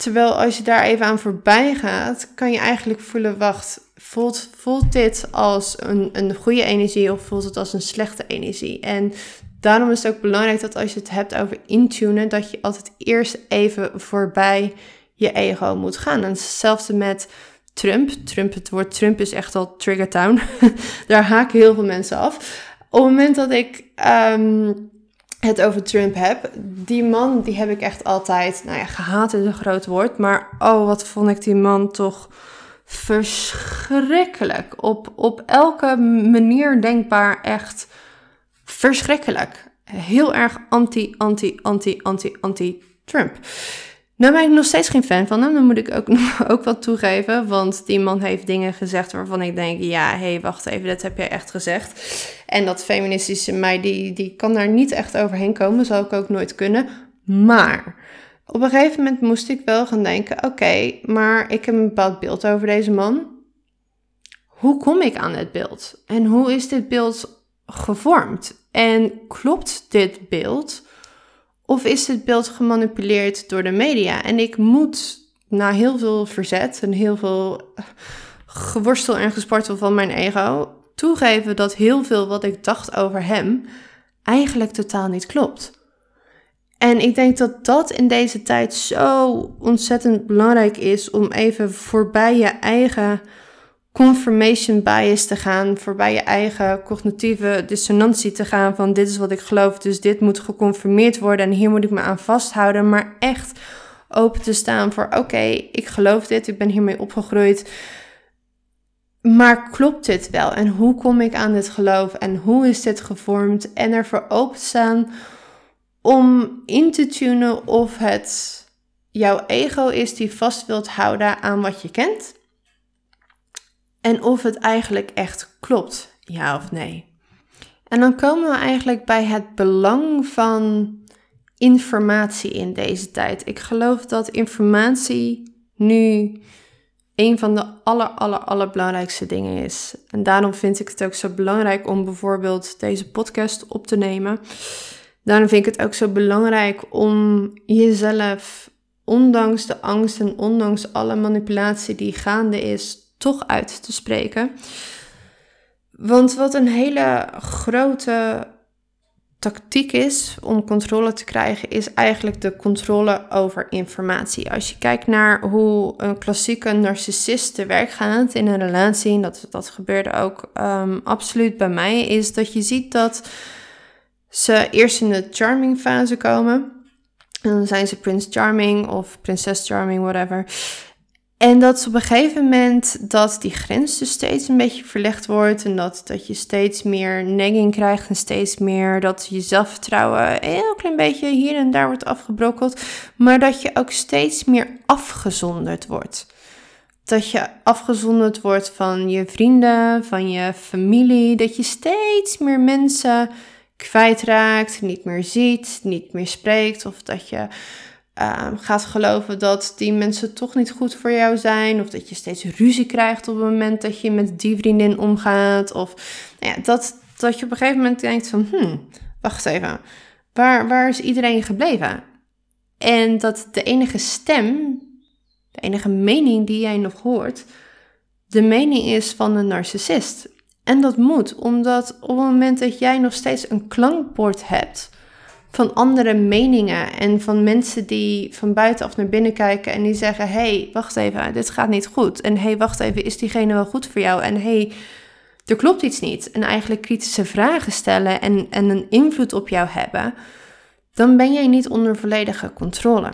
Terwijl als je daar even aan voorbij gaat, kan je eigenlijk voelen: wacht, voelt, voelt dit als een, een goede energie of voelt het als een slechte energie? En daarom is het ook belangrijk dat als je het hebt over intunen, dat je altijd eerst even voorbij je ego moet gaan. En hetzelfde met Trump. Trump. Het woord Trump is echt al trigger town. Daar haken heel veel mensen af. Op het moment dat ik ehm, het over Trump heb, die man die heb ik echt altijd, nou ja, gehaat is een groot woord, maar oh, wat vond ik die man toch verschrikkelijk. Op, op elke manier denkbaar echt verschrikkelijk. heel erg anti, anti, anti, anti, anti Trump. Nou ben ik nog steeds geen fan van hem, dan moet ik ook, ook wat toegeven. Want die man heeft dingen gezegd waarvan ik denk, ja, hé, hey, wacht even, dat heb jij echt gezegd. En dat feministische mij, die, die kan daar niet echt overheen komen, zal ik ook nooit kunnen. Maar op een gegeven moment moest ik wel gaan denken, oké, maar ik heb een bepaald beeld over deze man. Hoe kom ik aan dit beeld? En hoe is dit beeld gevormd? En klopt dit beeld? Of is het beeld gemanipuleerd door de media? En ik moet na heel veel verzet en heel veel geworstel en gespartel van mijn ego toegeven dat heel veel wat ik dacht over hem eigenlijk totaal niet klopt. En ik denk dat dat in deze tijd zo ontzettend belangrijk is om even voorbij je eigen confirmation bias te gaan, voorbij je eigen cognitieve dissonantie te gaan van dit is wat ik geloof, dus dit moet geconfirmeerd worden en hier moet ik me aan vasthouden, maar echt open te staan voor oké, ik geloof dit, ik ben hiermee opgegroeid. Maar klopt dit wel? En hoe kom ik aan dit geloof? En hoe is dit gevormd? En ervoor open te staan om in te tunen of het jouw ego is die vast wilt houden aan wat je kent en of het eigenlijk echt klopt, ja of nee. En dan komen we eigenlijk bij het belang van informatie in deze tijd. Ik geloof dat informatie nu een van de aller, aller, allerbelangrijkste dingen is. En daarom vind ik het ook zo belangrijk om bijvoorbeeld deze podcast op te nemen. Daarom vind ik het ook zo belangrijk om jezelf, ondanks de angst en ondanks alle manipulatie die gaande is, toch uit te spreken. Want wat een hele grote tactiek is om controle te krijgen, is eigenlijk de controle over informatie. Als je kijkt naar hoe een klassieke narcissist te werk gaat in een relatie, en dat, dat gebeurde ook um, absoluut bij mij, is dat je ziet dat ze eerst in de charming fase komen. En dan zijn ze Prince Charming of Prinses Charming, whatever. En dat op een gegeven moment dat die grens dus steeds een beetje verlegd wordt. En dat, dat je steeds meer negging krijgt en steeds meer dat je zelfvertrouwen een heel klein beetje hier en daar wordt afgebrokkeld. Maar dat je ook steeds meer afgezonderd wordt. Dat je afgezonderd wordt van je vrienden, van je familie. Dat je steeds meer mensen kwijtraakt, niet meer ziet, niet meer spreekt. Of dat je uh, gaat geloven dat die mensen toch niet goed voor jou zijn. Of dat je steeds ruzie krijgt op het moment dat je met die vriendin omgaat. Of nou ja, dat, dat je op een gegeven moment denkt van, hmm, wacht even, waar, waar is iedereen gebleven? En dat de enige stem, de enige mening die jij nog hoort, de mening is van een narcissist. En dat moet, omdat op het moment dat jij nog steeds een klankbord hebt van andere meningen en van mensen die van buitenaf naar binnen kijken en die zeggen: hey, wacht even, dit gaat niet goed. En hey, wacht even, is diegene wel goed voor jou? En hey, er klopt iets niet. En eigenlijk kritische vragen stellen en, en een invloed op jou hebben, dan ben jij niet onder volledige controle.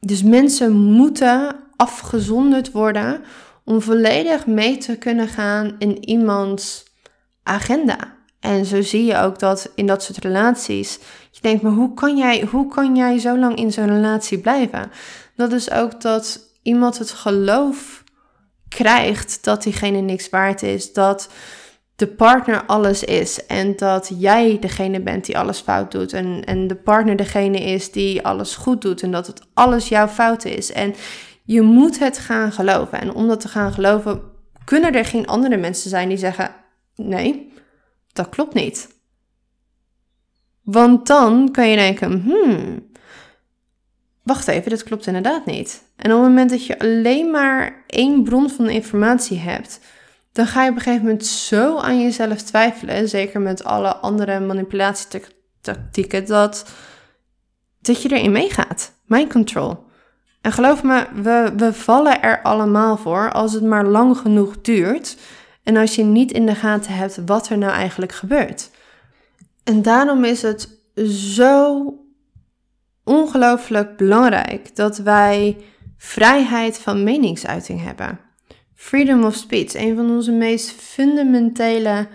Dus mensen moeten afgezonderd worden om volledig mee te kunnen gaan in iemands agenda. En zo zie je ook dat in dat soort relaties. Je denkt, maar hoe kan jij, hoe kan jij zo lang in zo'n relatie blijven? Dat is ook dat iemand het geloof krijgt dat diegene niks waard is. Dat de partner alles is. En dat jij degene bent die alles fout doet. En, en de partner degene is die alles goed doet. En dat het alles jouw fout is. En je moet het gaan geloven. En om dat te gaan geloven, kunnen er geen andere mensen zijn die zeggen: nee dat klopt niet. Want dan kan je denken, hmm, wacht even, dit klopt inderdaad niet. En op het moment dat je alleen maar één bron van informatie hebt, dan ga je op een gegeven moment zo aan jezelf twijfelen, zeker met alle andere manipulatietactieken, dat, dat je erin meegaat. Mind control. En geloof me, we, we vallen er allemaal voor als het maar lang genoeg duurt. En als je niet in de gaten hebt wat er nou eigenlijk gebeurt. En daarom is het zo ongelooflijk belangrijk dat wij vrijheid van meningsuiting hebben. Freedom of speech, een van onze meest fundamentele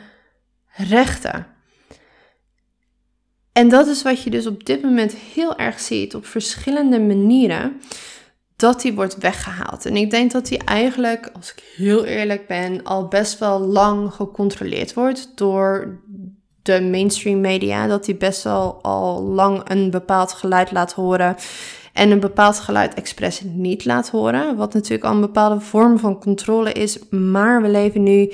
rechten. En dat is wat je dus op dit moment heel erg ziet op verschillende manieren. Dat die wordt weggehaald. En ik denk dat die eigenlijk, als ik heel eerlijk ben, al best wel lang gecontroleerd wordt door de mainstream media. Dat die best wel al lang een bepaald geluid laat horen. En een bepaald geluid expres niet laat horen. Wat natuurlijk al een bepaalde vorm van controle is. Maar we leven nu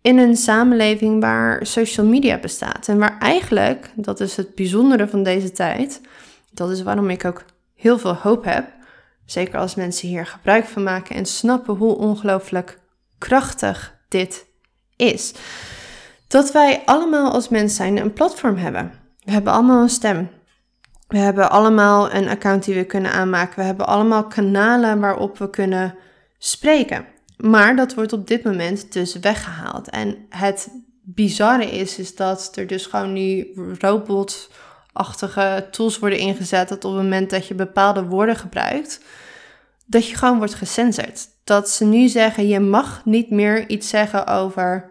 in een samenleving waar social media bestaat. En waar eigenlijk, dat is het bijzondere van deze tijd, dat is waarom ik ook heel veel hoop heb. Zeker als mensen hier gebruik van maken en snappen hoe ongelooflijk krachtig dit is. Dat wij allemaal als mens zijn een platform hebben. We hebben allemaal een stem. We hebben allemaal een account die we kunnen aanmaken. We hebben allemaal kanalen waarop we kunnen spreken. Maar dat wordt op dit moment dus weggehaald. En het bizarre is, is dat er dus gewoon nu robotachtige tools worden ingezet. Dat op het moment dat je bepaalde woorden gebruikt, dat je gewoon wordt gecensored. Dat ze nu zeggen, je mag niet meer iets zeggen over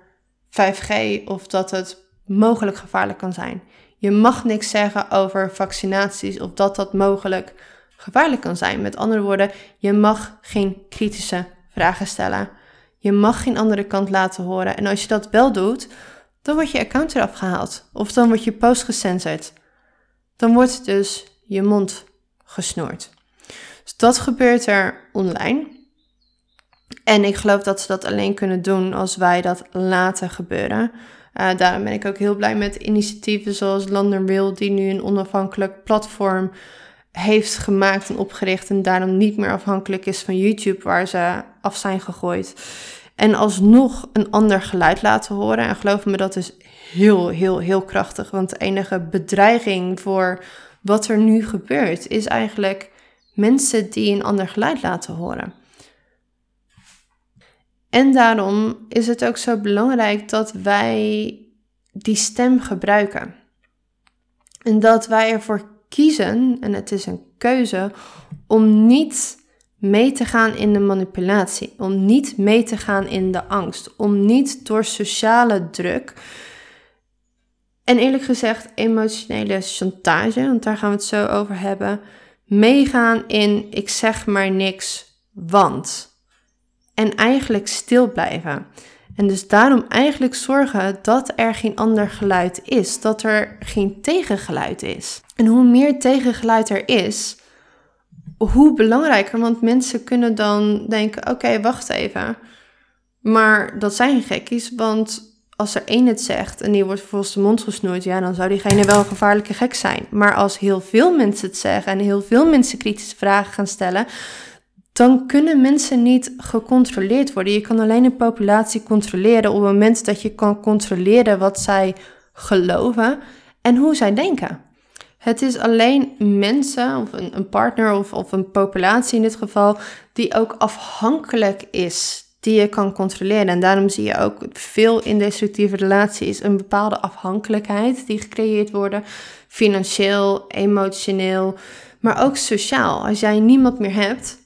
5G of dat het mogelijk gevaarlijk kan zijn. Je mag niks zeggen over vaccinaties of dat dat mogelijk gevaarlijk kan zijn. Met andere woorden, je mag geen kritische vragen stellen. Je mag geen andere kant laten horen. En als je dat wel doet, dan wordt je account eraf gehaald. Of dan wordt je post gecensored. Dan wordt dus je mond gesnoerd. Dat gebeurt er online. En ik geloof dat ze dat alleen kunnen doen als wij dat laten gebeuren. Uh, daarom ben ik ook heel blij met initiatieven zoals Will, die nu een onafhankelijk platform heeft gemaakt en opgericht en daarom niet meer afhankelijk is van YouTube, waar ze af zijn gegooid. En alsnog een ander geluid laten horen. En geloof me, dat is heel, heel, heel krachtig. Want de enige bedreiging voor wat er nu gebeurt, is eigenlijk mensen die een ander geluid laten horen. En daarom is het ook zo belangrijk dat wij die stem gebruiken. En dat wij ervoor kiezen, en het is een keuze, om niet mee te gaan in de manipulatie, om niet mee te gaan in de angst, om niet door sociale druk en eerlijk gezegd emotionele chantage, want daar gaan we het zo over hebben, meegaan in ik zeg maar niks, want. En eigenlijk stil blijven. En dus daarom eigenlijk zorgen dat er geen ander geluid is, dat er geen tegengeluid is. En hoe meer tegengeluid er is, hoe belangrijker, want mensen kunnen dan denken: oké, wacht even. Maar dat zijn gekkies, want als er één het zegt en die wordt vervolgens de mond gesnoerd, ja, dan zou diegene wel een gevaarlijke gek zijn. Maar als heel veel mensen het zeggen en heel veel mensen kritische vragen gaan stellen, dan kunnen mensen niet gecontroleerd worden. Je kan alleen een populatie controleren op het moment dat je kan controleren wat zij geloven en hoe zij denken. Het is alleen mensen, of een, een partner of, of een populatie in dit geval, die ook afhankelijk is, die je kan controleren. En daarom zie je ook veel in destructieve relaties een bepaalde afhankelijkheid die gecreëerd wordt, financieel, emotioneel, maar ook sociaal. Als jij niemand meer hebt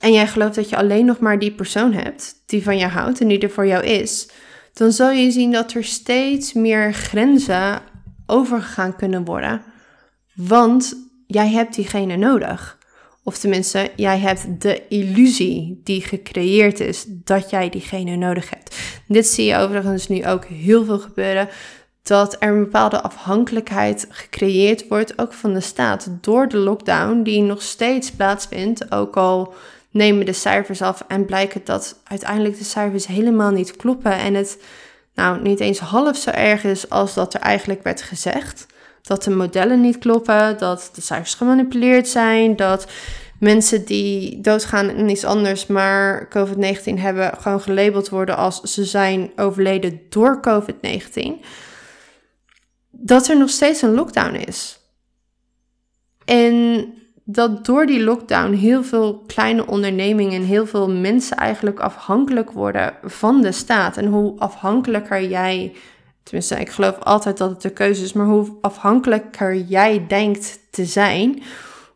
en jij gelooft dat je alleen nog maar die persoon hebt die van jou houdt en die er voor jou is, dan zul je zien dat er steeds meer grenzen overgegaan kunnen worden. Want jij hebt diegene nodig. Of tenminste, jij hebt de illusie die gecreëerd is dat jij diegene nodig hebt. Dit zie je overigens nu ook heel veel gebeuren. Dat er een bepaalde afhankelijkheid gecreëerd wordt, ook van de staat, door de lockdown, die nog steeds plaatsvindt. Ook al nemen de cijfers af en blijkt dat uiteindelijk de cijfers helemaal niet kloppen. En het nou niet eens half zo erg is als dat er eigenlijk werd gezegd. Dat de modellen niet kloppen, dat de cijfers gemanipuleerd zijn, dat mensen die doodgaan en iets anders, maar COVID-19 hebben, gewoon gelabeld worden als ze zijn overleden door COVID-19. Dat er nog steeds een lockdown is. En dat door die lockdown heel veel kleine ondernemingen en heel veel mensen eigenlijk afhankelijk worden van de staat. En hoe afhankelijker jij, tenminste, ik geloof altijd dat het de keuze is, maar hoe afhankelijker jij denkt te zijn,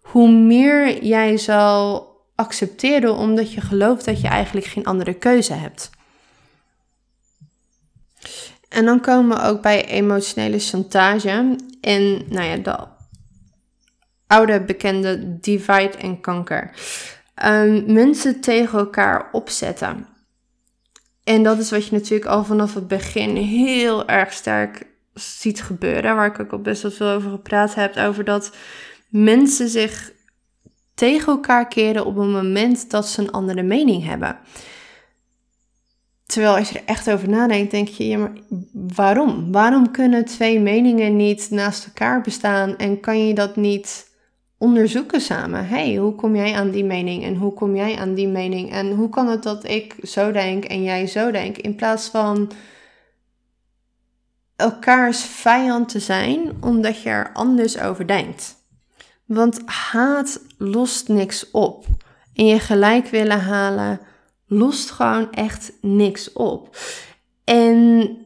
hoe meer jij zal accepteren omdat je gelooft dat je eigenlijk geen andere keuze hebt. En dan komen we ook bij emotionele chantage en nou ja, de oude bekende divide en kanker. Um, mensen tegen elkaar opzetten. En dat is wat je natuurlijk al vanaf het begin heel erg sterk ziet gebeuren. Waar ik ook al best wel veel over gepraat heb. Over dat mensen zich tegen elkaar keren op een moment dat ze een andere mening hebben. Terwijl als je er echt over nadenkt, denk je, ja, maar waarom? Waarom kunnen twee meningen niet naast elkaar bestaan en kan je dat niet onderzoeken samen? hey, hoe kom jij aan die mening en hoe kom jij aan die mening en hoe kan het dat ik zo denk en jij zo denk? In plaats van elkaars vijand te zijn omdat je er anders over denkt. Want haat lost niks op. En je gelijk willen halen lost gewoon echt niks op. En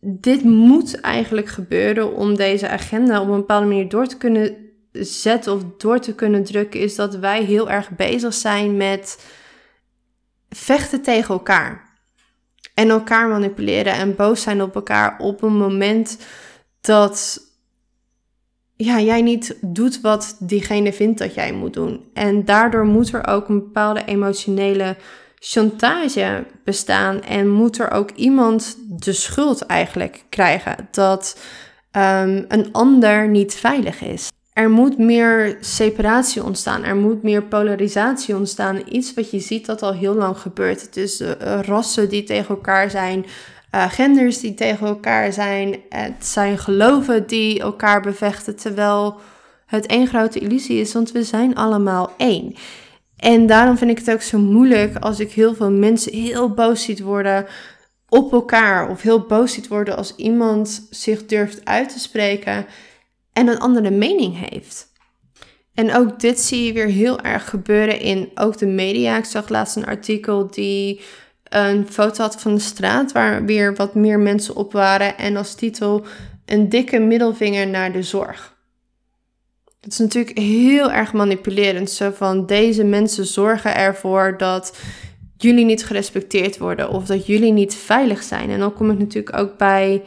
dit moet eigenlijk gebeuren om deze agenda op een bepaalde manier door te kunnen zetten of door te kunnen drukken, is dat wij heel erg bezig zijn met vechten tegen elkaar. En elkaar manipuleren en boos zijn op elkaar op een moment dat ja, jij niet doet wat diegene vindt dat jij moet doen. En daardoor moet er ook een bepaalde emotionele chantage bestaan en moet er ook iemand de schuld eigenlijk krijgen dat um, een ander niet veilig is. Er moet meer separatie ontstaan, er moet meer polarisatie ontstaan. Iets wat je ziet dat al heel lang gebeurt. Het is uh, rassen die tegen elkaar zijn, uh, genders die tegen elkaar zijn. Het zijn geloven die elkaar bevechten, terwijl het één grote illusie is, want we zijn allemaal één. En daarom vind ik het ook zo moeilijk als ik heel veel mensen heel boos ziet worden op elkaar. Of heel boos ziet worden als iemand zich durft uit te spreken en een andere mening heeft. En ook dit zie je weer heel erg gebeuren in ook de media. Ik zag laatst een artikel die een foto had van de straat waar weer wat meer mensen op waren en als titel een dikke middelvinger naar de zorg. Het is natuurlijk heel erg manipulerend. Zo van deze mensen zorgen ervoor dat jullie niet gerespecteerd worden of dat jullie niet veilig zijn. En dan kom ik natuurlijk ook bij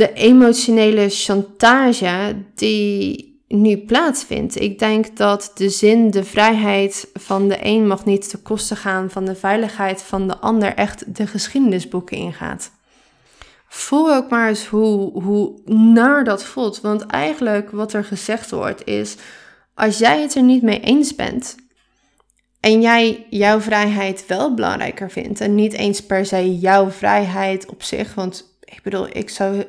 de emotionele chantage die nu plaatsvindt. Ik denk dat de zin, de vrijheid van de een mag niet ten koste gaan van de veiligheid van de ander echt de geschiedenisboeken ingaat. Voel ook maar eens hoe, hoe naar dat voelt. Want eigenlijk wat er gezegd wordt is, als jij het er niet mee eens bent en jij jouw vrijheid wel belangrijker vindt en niet eens per se jouw vrijheid op zich, want ik bedoel, ik zou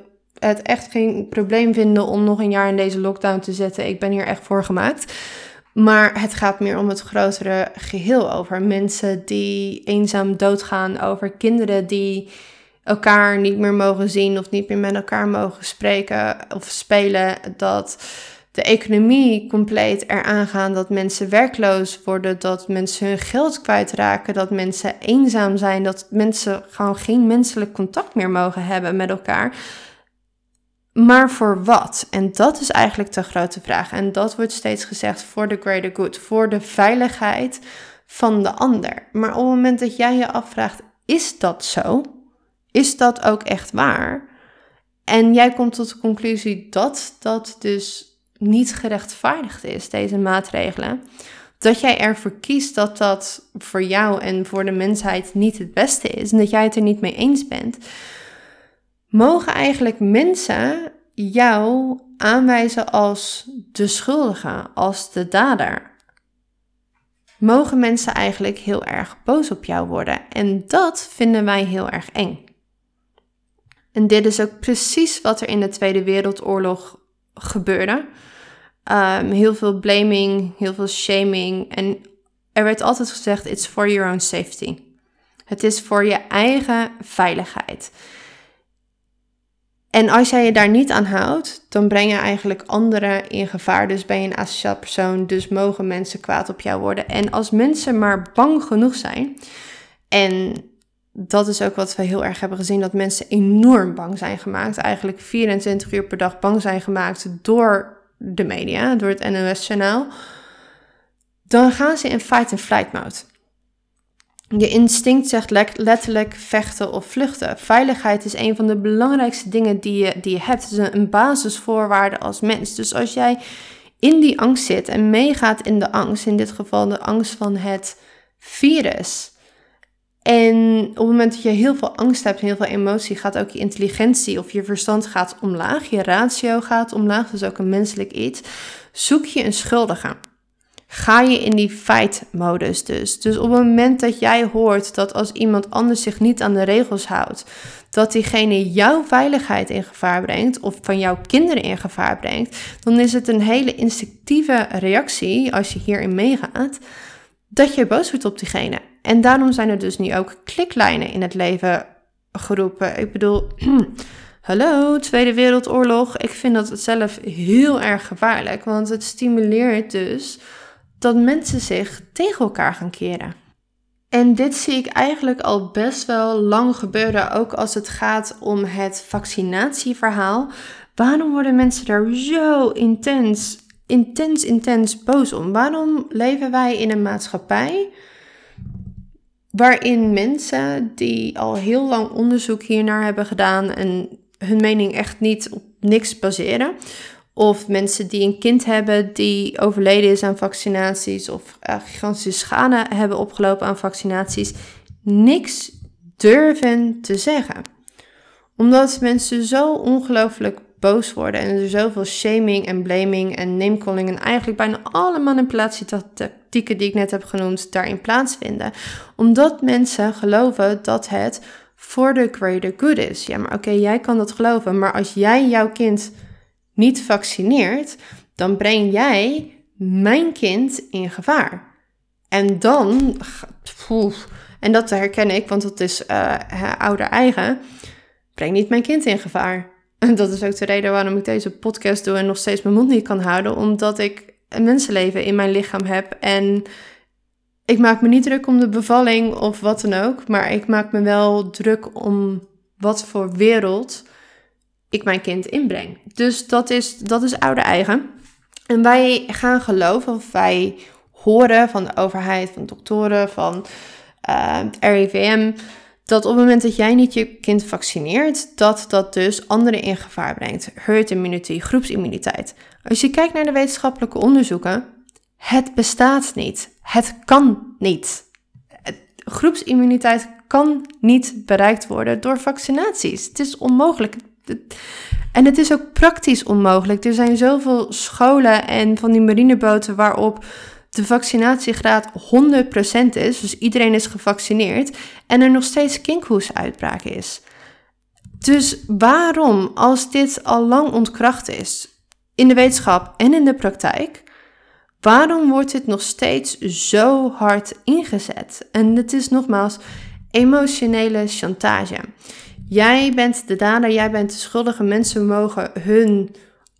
het echt geen probleem vinden om nog een jaar in deze lockdown te zetten. Ik ben hier echt voor gemaakt. Maar het gaat meer om het grotere geheel over mensen die eenzaam doodgaan, over kinderen die elkaar niet meer mogen zien of niet meer met elkaar mogen spreken of spelen. Dat de economie compleet eraan gaat, dat mensen werkloos worden, dat mensen hun geld kwijtraken, dat mensen eenzaam zijn, dat mensen gewoon geen menselijk contact meer mogen hebben met elkaar. Maar voor wat? En dat is eigenlijk de grote vraag. En dat wordt steeds gezegd voor de greater good, voor de veiligheid van de ander. Maar op het moment dat jij je afvraagt, is dat zo? Is dat ook echt waar? En jij komt tot de conclusie dat dat dus niet gerechtvaardigd is, deze maatregelen. Dat jij ervoor kiest dat dat voor jou en voor de mensheid niet het beste is en dat jij het er niet mee eens bent mogen eigenlijk mensen jou aanwijzen als de schuldige, als de dader. Mogen mensen eigenlijk heel erg boos op jou worden. En dat vinden wij heel erg eng. En dit is ook precies wat er in de Tweede Wereldoorlog gebeurde. Um, heel veel blaming, heel veel shaming. En er werd altijd gezegd: it's for your own safety. Het is voor je eigen veiligheid. En als jij je daar niet aan houdt, dan breng je eigenlijk anderen in gevaar. Dus ben je een asociaal persoon, dus mogen mensen kwaad op jou worden. En als mensen maar bang genoeg zijn, en dat is ook wat we heel erg hebben gezien, dat mensen enorm bang zijn gemaakt. Eigenlijk 24 uur per dag bang zijn gemaakt door de media, door het NOS-journaal. Dan gaan ze in fight-and-flight mode. Je instinct zegt letterlijk vechten of vluchten. Veiligheid is een van de belangrijkste dingen die je, die je hebt. Het is een basisvoorwaarde als mens. Dus als jij in die angst zit en meegaat in de angst, in dit geval de angst van het virus. En op het moment dat je heel veel angst hebt heel veel emotie, gaat ook je intelligentie of je verstand gaat omlaag. Je ratio gaat omlaag, dus ook een menselijk iets. Zoek je een schuldige. Ga je in die fight-modus dus. Dus op het moment dat jij hoort dat als iemand anders zich niet aan de regels houdt, dat diegene jouw veiligheid in gevaar brengt of van jouw kinderen in gevaar brengt, dan is het een hele instinctieve reactie als je hierin meegaat, dat je boos wordt op diegene. En daarom zijn er dus nu ook kliklijnen in het leven geroepen. Ik bedoel, hallo, Tweede Wereldoorlog. Ik vind dat zelf heel erg gevaarlijk, want het stimuleert dus dat mensen zich tegen elkaar gaan keren. En dit zie ik eigenlijk al best wel lang gebeuren, ook als het gaat om het vaccinatieverhaal. Waarom worden mensen daar zo intens, intens, intens boos om? Waarom leven wij in een maatschappij waarin mensen die al heel lang onderzoek hiernaar hebben gedaan en hun mening echt niet op niks baseren, of mensen die een kind hebben die overleden is aan vaccinaties of uh, gigantische schade hebben opgelopen aan vaccinaties, niks durven te zeggen. Omdat mensen zo ongelooflijk boos worden en er zoveel shaming en blaming en namecalling en eigenlijk bijna alle manipulatietactieken die ik net heb genoemd daarin plaatsvinden. Omdat mensen geloven dat het voor de greater good is. Ja, maar oké, jij kan dat geloven, maar als jij jouw kind niet vaccineert, dan breng jij mijn kind in gevaar. En dan, en dat herken ik, want dat is uh, ouder eigen, breng niet mijn kind in gevaar. En dat is ook de reden waarom ik deze podcast doe en nog steeds mijn mond niet kan houden, omdat ik een mensenleven in mijn lichaam heb en ik maak me niet druk om de bevalling of wat dan ook, maar ik maak me wel druk om wat voor wereld ik mijn kind inbreng. Dus dat is, dat is oude eigen. En wij gaan geloven of wij horen van de overheid, van doktoren, van het RIVM, dat op het moment dat jij niet je kind vaccineert, dat dat dus anderen in gevaar brengt. Herd immunity, groepsimmuniteit. Als je kijkt naar de wetenschappelijke onderzoeken, het bestaat niet. Het kan niet. Groepsimmuniteit kan niet bereikt worden door vaccinaties. Het is onmogelijk. En het is ook praktisch onmogelijk. Er zijn zoveel scholen en van die marineboten waarop de vaccinatiegraad 100% is, dus iedereen is gevaccineerd, en er nog steeds kinkhoesuitbraak is. Dus waarom, als dit al lang ontkracht is, in de wetenschap en in de praktijk, waarom wordt dit nog steeds zo hard ingezet? En het is nogmaals emotionele chantage. Jij bent de dader, jij bent de schuldige. Mensen mogen hun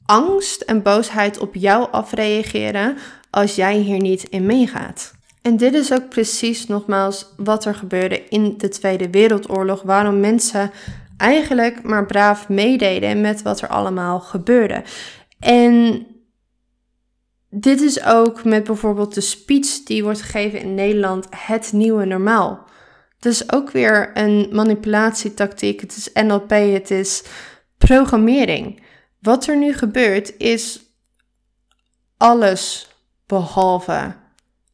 angst en boosheid op jou afreageren als jij hier niet in meegaat. En dit is ook precies nogmaals wat er gebeurde in de Tweede Wereldoorlog, waarom mensen eigenlijk maar braaf meededen met wat er allemaal gebeurde. En dit is ook met bijvoorbeeld de speech die wordt gegeven in Nederland, het nieuwe normaal. Het is ook weer een manipulatietactiek. Het is NLP, het is programmering. Wat er nu gebeurt is alles behalve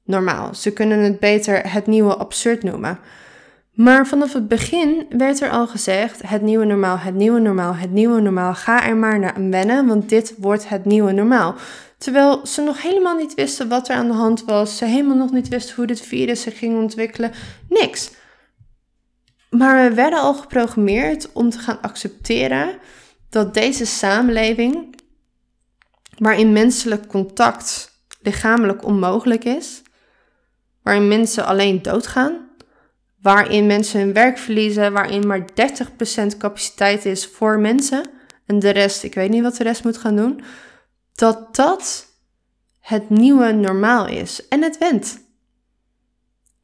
normaal. Ze kunnen het beter het nieuwe absurd noemen. Maar vanaf het begin werd er al gezegd: het nieuwe normaal, het nieuwe normaal, het nieuwe normaal. Ga er maar naar wennen, want dit wordt het nieuwe normaal. Terwijl ze nog helemaal niet wisten wat er aan de hand was. Ze helemaal nog niet wisten hoe dit virus zich ging ontwikkelen. Niks. Maar we werden al geprogrammeerd om te gaan accepteren dat deze samenleving, waarin menselijk contact lichamelijk onmogelijk is, waarin mensen alleen doodgaan, waarin mensen hun werk verliezen, waarin maar 30% capaciteit is voor mensen en de rest, ik weet niet wat de rest moet gaan doen, dat dat het nieuwe normaal is en het went.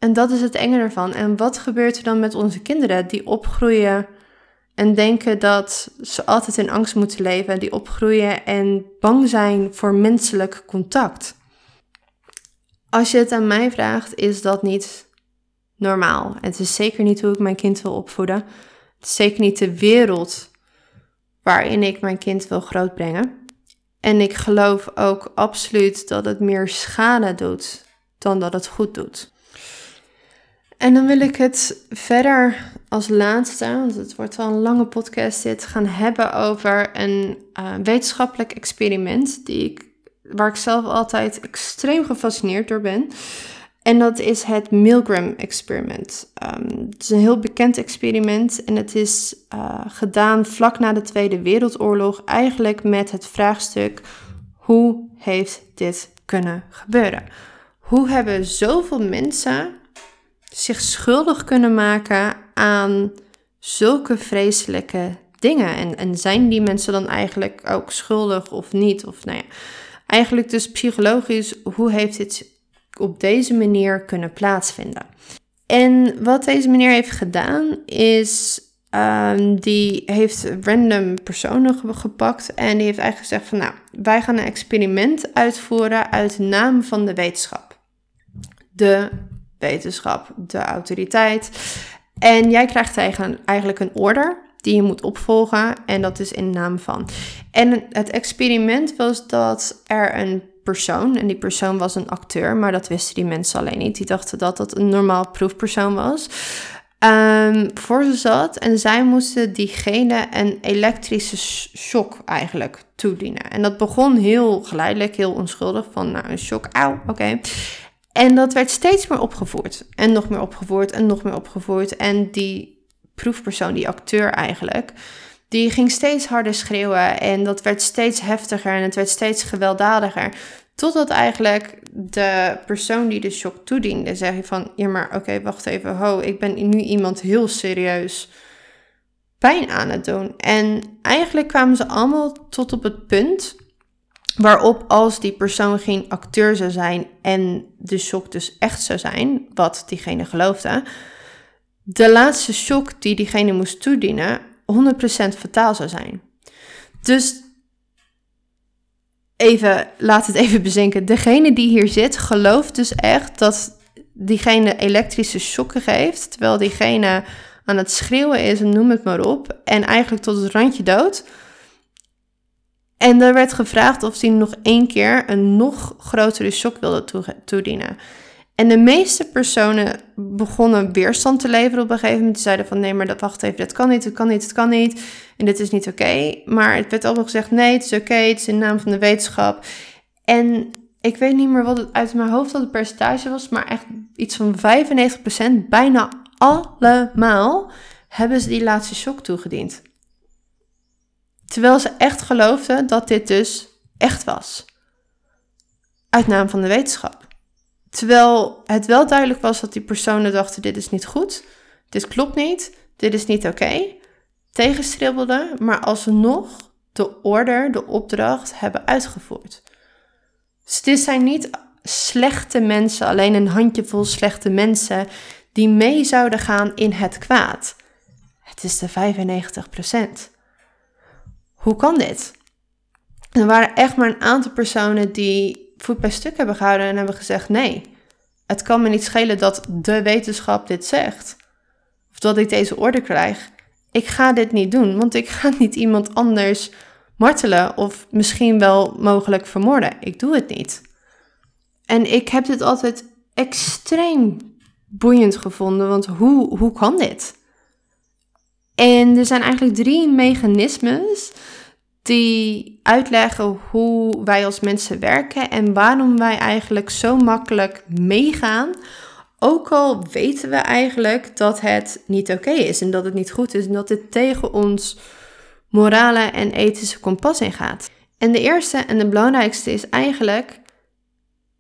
En dat is het enge ervan. En wat gebeurt er dan met onze kinderen die opgroeien en denken dat ze altijd in angst moeten leven, die opgroeien en bang zijn voor menselijk contact? Als je het aan mij vraagt, is dat niet normaal. Het is zeker niet hoe ik mijn kind wil opvoeden. Het is zeker niet de wereld waarin ik mijn kind wil grootbrengen. En ik geloof ook absoluut dat het meer schade doet dan dat het goed doet. En dan wil ik het verder als laatste, want het wordt wel een lange podcast dit, gaan hebben over een uh, wetenschappelijk experiment die ik, waar ik zelf altijd extreem gefascineerd door ben. En dat is het Milgram-experiment. Um, het is een heel bekend experiment en het is uh, gedaan vlak na de Tweede Wereldoorlog, eigenlijk met het vraagstuk: hoe heeft dit kunnen gebeuren? Hoe hebben zoveel mensen zich schuldig kunnen maken aan zulke vreselijke dingen? En, en zijn die mensen dan eigenlijk ook schuldig of niet? Of nou ja, eigenlijk dus psychologisch, hoe heeft dit op deze manier kunnen plaatsvinden? En wat deze meneer heeft gedaan is Um, die heeft random personen gepakt en die heeft eigenlijk gezegd van nou, wij gaan een experiment uitvoeren uit naam van de wetenschap. De wetenschap, de autoriteit. En jij krijgt eigenlijk een order die je moet opvolgen en dat is in naam van. En het experiment was dat er een persoon, en die persoon was een acteur, maar dat wisten die mensen alleen niet. Die dachten dat dat een normaal proefpersoon was. Um, voor ze zat en zij moesten diegene een elektrische shock eigenlijk toedienen. En dat begon heel geleidelijk, heel onschuldig, van nou een shock, auw, oké. En dat werd steeds meer opgevoerd. En nog meer opgevoerd en nog meer opgevoerd. En die proefpersoon, die acteur eigenlijk, die ging steeds harder schreeuwen. En dat werd steeds heftiger en het werd steeds gewelddadiger. Totdat eigenlijk de persoon die de shock toediende zei van... Ja, maar oké, wacht even. Ho, ik ben nu iemand heel serieus pijn aan het doen. En eigenlijk kwamen ze allemaal tot op het punt waarop als die persoon geen acteur zou zijn en de shock dus echt zou zijn, wat diegene geloofde, de laatste shock die diegene moest toedienen 100% fataal zou zijn. Dus even, laat het even bezinken. Degene die hier zit, gelooft dus echt dat diegene elektrische shocken geeft. Terwijl diegene aan het schreeuwen is en noem het maar op. En eigenlijk tot het randje dood. En er werd gevraagd of hij nog één keer een nog grotere shock wilde toedienen. En de meeste personen begonnen weerstand te leveren op een gegeven moment. Die zeiden van nee, maar dat, wacht even, dat kan niet, dat kan niet, dat kan niet. En dit is niet oké. Maar het werd allemaal gezegd nee, het is oké, het is in naam van de wetenschap. En ik weet niet meer wat het uit mijn hoofd het percentage was, maar echt iets van 95%, bijna allemaal, hebben ze die laatste shock toegediend. Terwijl ze echt geloofden dat dit dus echt was. Uit naam van de wetenschap. Terwijl het wel duidelijk was dat die personen dachten: dit is niet goed, dit klopt niet, dit is niet oké. Okay, tegenstribbelden, maar alsnog de order, de opdracht hebben uitgevoerd. Dus dit zijn niet slechte mensen, alleen een handjevol slechte mensen die mee zouden gaan in het kwaad. Het is de 95%. Hoe kan dit? Er waren echt maar een aantal personen die voet bij stuk hebben gehouden en hebben gezegd: nee, het kan me niet schelen dat de wetenschap dit zegt. Of dat ik deze orde krijg. Ik ga dit niet doen, want ik ga niet iemand anders martelen of misschien wel mogelijk vermoorden. Ik doe het niet. En ik heb dit altijd extreem boeiend gevonden, want hoe, hoe kan dit? En er zijn eigenlijk drie mechanismes die uitleggen hoe wij als mensen werken en waarom wij eigenlijk zo makkelijk meegaan. Ook al weten we eigenlijk dat het niet oké is en dat het niet goed is en dat het tegen ons morale en ethische kompas ingaat. En de eerste en de belangrijkste is eigenlijk,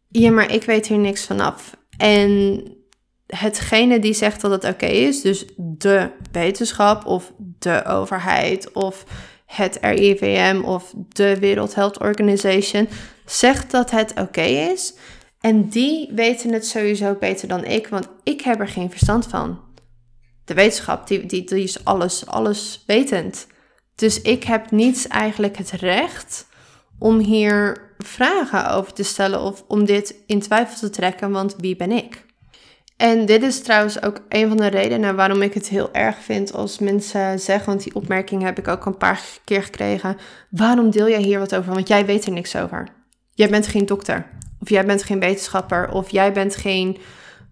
ja maar ik weet hier niks vanaf. En hetgene die zegt dat het oké is, dus de wetenschap of de overheid of het RIVM of de World Health Organization zegt dat het oké is. En die weten het sowieso beter dan ik, want ik heb er geen verstand van. De wetenschap, die, die, is alles, alles wetend. Dus ik heb niet eigenlijk het recht om hier vragen over te stellen of om dit in twijfel te trekken, want wie ben ik? En dit is trouwens ook een van de redenen waarom ik het heel erg vind als mensen zeggen, want die opmerking heb ik ook een paar keer gekregen. Waarom deel jij hier wat over? Want jij weet er niks over. Jij bent geen dokter, of jij bent geen wetenschapper, of jij bent geen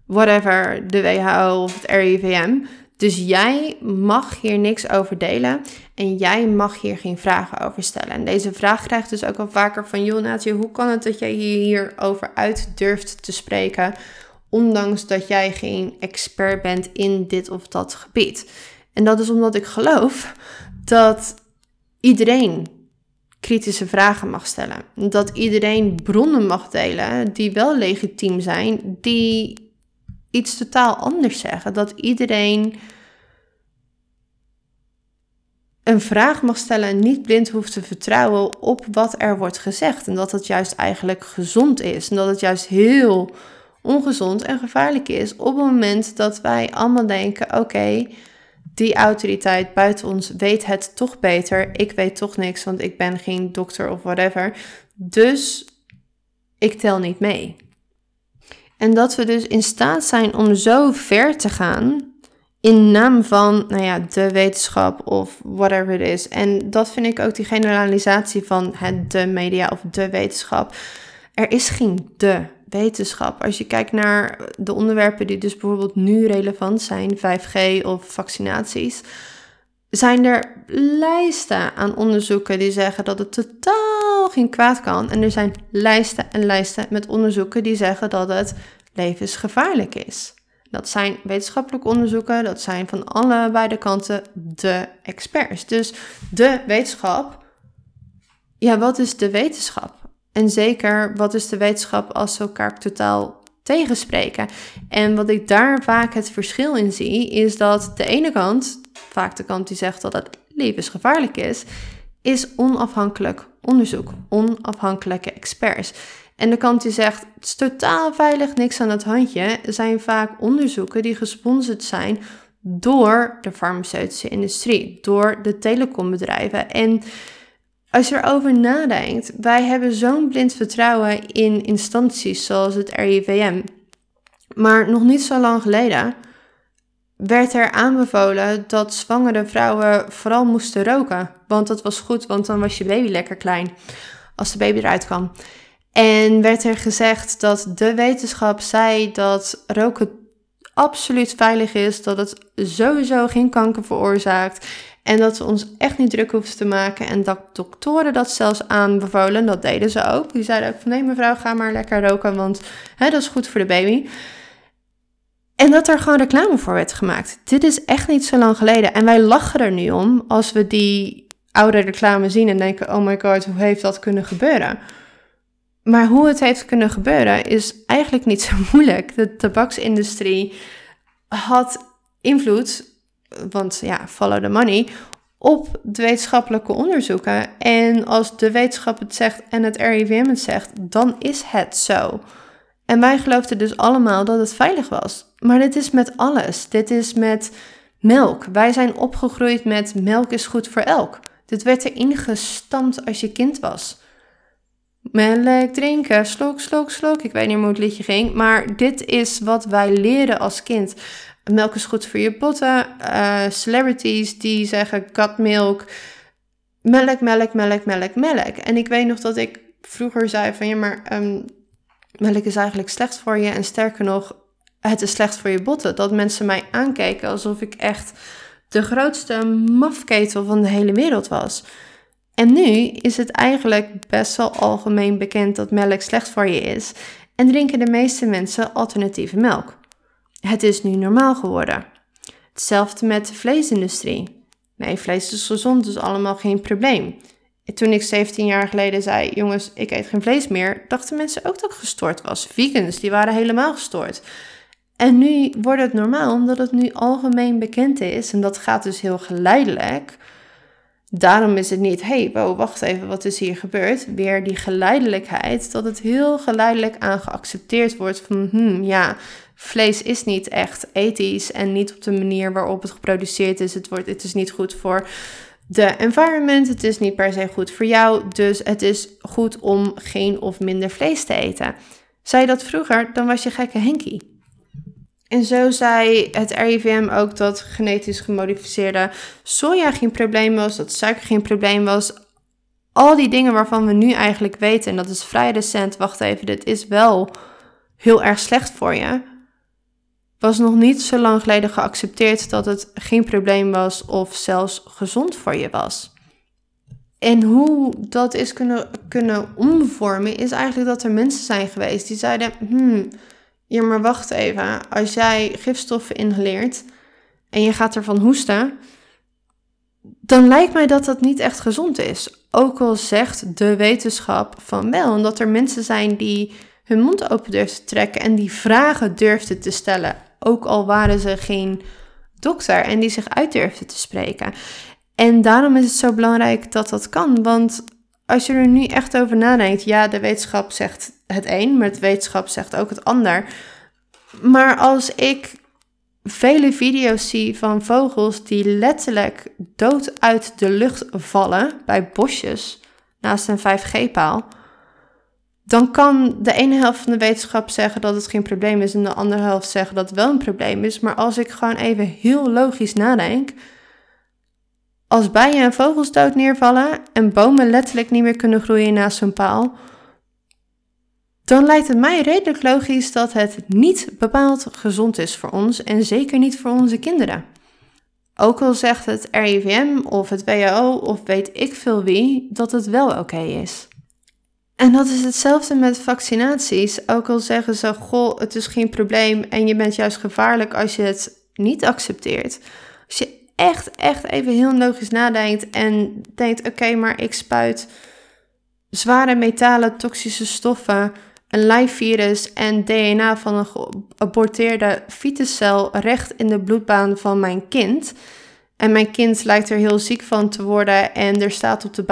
whatever, de WHO of het RIVM. Dus jij mag hier niks over delen en jij mag hier geen vragen over stellen. En deze vraag krijgt dus ook al vaker van, joh hoe kan het dat jij hierover uit durft te spreken, ondanks dat jij geen expert bent in dit of dat gebied? En dat is omdat ik geloof dat iedereen kritische vragen mag stellen. Dat iedereen bronnen mag delen die wel legitiem zijn, die iets totaal anders zeggen. Dat iedereen een vraag mag stellen en niet blind hoeft te vertrouwen op wat er wordt gezegd. En dat het juist eigenlijk gezond is. En dat het juist heel ongezond en gevaarlijk is op het moment dat wij allemaal denken: oké, die autoriteit buiten ons weet het toch beter. Ik weet toch niks, want ik ben geen dokter of whatever. Dus ik tel niet mee. En dat we dus in staat zijn om zo ver te gaan in naam van, nou ja, de wetenschap of whatever it is. En dat vind ik ook die generalisatie van het de media of de wetenschap. Er is geen de wetenschap. Als je kijkt naar de onderwerpen die dus bijvoorbeeld nu relevant zijn, 5G of vaccinaties, zijn er lijsten aan onderzoeken die zeggen dat het totaal geen kwaad kan. En er zijn lijsten en lijsten met onderzoeken die zeggen dat het levensgevaarlijk is. Dat zijn wetenschappelijke onderzoeken, dat zijn van allebei de kanten de experts. Dus de wetenschap, ja, wat is de wetenschap? En zeker, wat is de wetenschap als ze elkaar totaal tegenspreken? En wat ik daar vaak het verschil in zie, is dat de ene kant, vaak de kant die zegt dat het levensgevaarlijk is, is onafhankelijk onderzoek, onafhankelijke experts. En de kant die zegt, het is totaal veilig, niks aan het handje, zijn vaak onderzoeken die gesponsord zijn door de farmaceutische industrie, door de telecombedrijven. En als je erover nadenkt, wij hebben zo'n blind vertrouwen in instanties zoals het RIVM. Maar nog niet zo lang geleden werd er aanbevolen dat zwangere vrouwen vooral moesten roken. Want dat was goed, want dan was je baby lekker klein als de baby eruit kwam. En werd er gezegd dat de wetenschap zei dat roken absoluut veilig is, dat het sowieso geen kanker veroorzaakt en dat we ons echt niet druk hoeven te maken en dat doktoren dat zelfs aanbevolen. Dat deden ze ook. Die zeiden ook van nee mevrouw, ga maar lekker roken, want hè, dat is goed voor de baby. En dat er gewoon reclame voor werd gemaakt. Dit is echt niet zo lang geleden. En wij lachen er nu om als we die oude reclame zien en denken: oh my god, hoe heeft dat kunnen gebeuren? Maar hoe het heeft kunnen gebeuren is eigenlijk niet zo moeilijk. De tabaksindustrie had invloed, want ja, follow the money, op wetenschappelijke onderzoeken. En als de wetenschap het zegt en het RIVM het zegt, dan is het zo. En wij geloofden dus allemaal dat het veilig was. Maar dit is met alles. Dit is met melk. Wij zijn opgegroeid met melk is goed voor elk. Dit werd erin gestampt als je kind was. Melk drinken, slok, slok, slok. Ik weet niet hoe het liedje ging. Maar dit is wat wij leren als kind. Melk is goed voor je botten. Uh, celebrities die zeggen milk. Melk, melk, melk, melk, melk. En ik weet nog dat ik vroeger zei van ja, maar um, melk is eigenlijk slecht voor je. En sterker nog, het is slecht voor je botten. Dat mensen mij aankeken alsof ik echt de grootste mafketel van de hele wereld was. En nu is het eigenlijk best wel algemeen bekend dat melk slecht voor je is en drinken de meeste mensen alternatieve melk. Het is nu normaal geworden. Hetzelfde met de vleesindustrie. Nee, vlees is gezond, dus allemaal geen probleem. toen ik 17 jaar geleden zei, jongens, ik eet geen vlees meer, dachten mensen ook dat ik gestoord was. Vegans, die waren helemaal gestoord. En nu wordt het normaal, omdat het nu algemeen bekend is. En dat gaat dus heel geleidelijk. Daarom is het niet, hey, wow, wacht even, wat is hier gebeurd? Weer die geleidelijkheid, dat het heel geleidelijk aan geaccepteerd wordt van, hmm, ja, vlees is niet echt ethisch en niet op de manier waarop het geproduceerd is. Het, wordt, het is niet goed voor de environment, het is niet per se goed voor jou, dus het is goed om geen of minder vlees te eten. Zei je dat vroeger, dan was je gekke Henkie. En zo zei het RIVM ook dat genetisch gemodificeerde soja geen probleem was, dat suiker geen probleem was. Al die dingen waarvan we nu eigenlijk weten, en dat is vrij recent, wacht even, dit is wel heel erg slecht voor je, was nog niet zo lang geleden geaccepteerd dat het geen probleem was of zelfs gezond voor je was. En hoe dat is kunnen, kunnen omvormen, is eigenlijk dat er mensen zijn geweest die zeiden: hmm, ja, maar wacht even. Als jij gifstoffen inhaleert en je gaat ervan hoesten, dan lijkt mij dat dat niet echt gezond is. Ook al zegt de wetenschap van wel, omdat er mensen zijn die hun mond open durfden te trekken en die vragen durfden te stellen, ook al waren ze geen dokter en die zich uit durfden te spreken. En daarom is het zo belangrijk dat dat kan, want als je er nu echt over nadenkt, ja, de wetenschap zegt het een, maar de wetenschap zegt ook het ander. Maar als ik vele video's zie van vogels die letterlijk dood uit de lucht vallen bij bosjes naast een 5G-paal, dan kan de ene helft van de wetenschap zeggen dat het geen probleem is en de andere helft zeggen dat het wel een probleem is. Maar als ik gewoon even heel logisch nadenk, als bijen en vogels dood neervallen en bomen letterlijk niet meer kunnen groeien naast zo'n paal, dan lijkt het mij redelijk logisch dat het niet bepaald gezond is voor ons en zeker niet voor onze kinderen. Ook al zegt het RIVM of het WHO of weet ik veel wie dat het wel oké is. En dat is hetzelfde met vaccinaties. Ook al zeggen ze, goh, het is geen probleem en je bent juist gevaarlijk als je het niet accepteert. Als je echt, echt even heel logisch nadenkt en denkt, oké, maar ik spuit zware metalen, toxische stoffen, een live virus en DNA van een geaborteerde fietescel recht in de bloedbaan van mijn kind. En mijn kind lijkt er heel ziek van te worden en er staat op de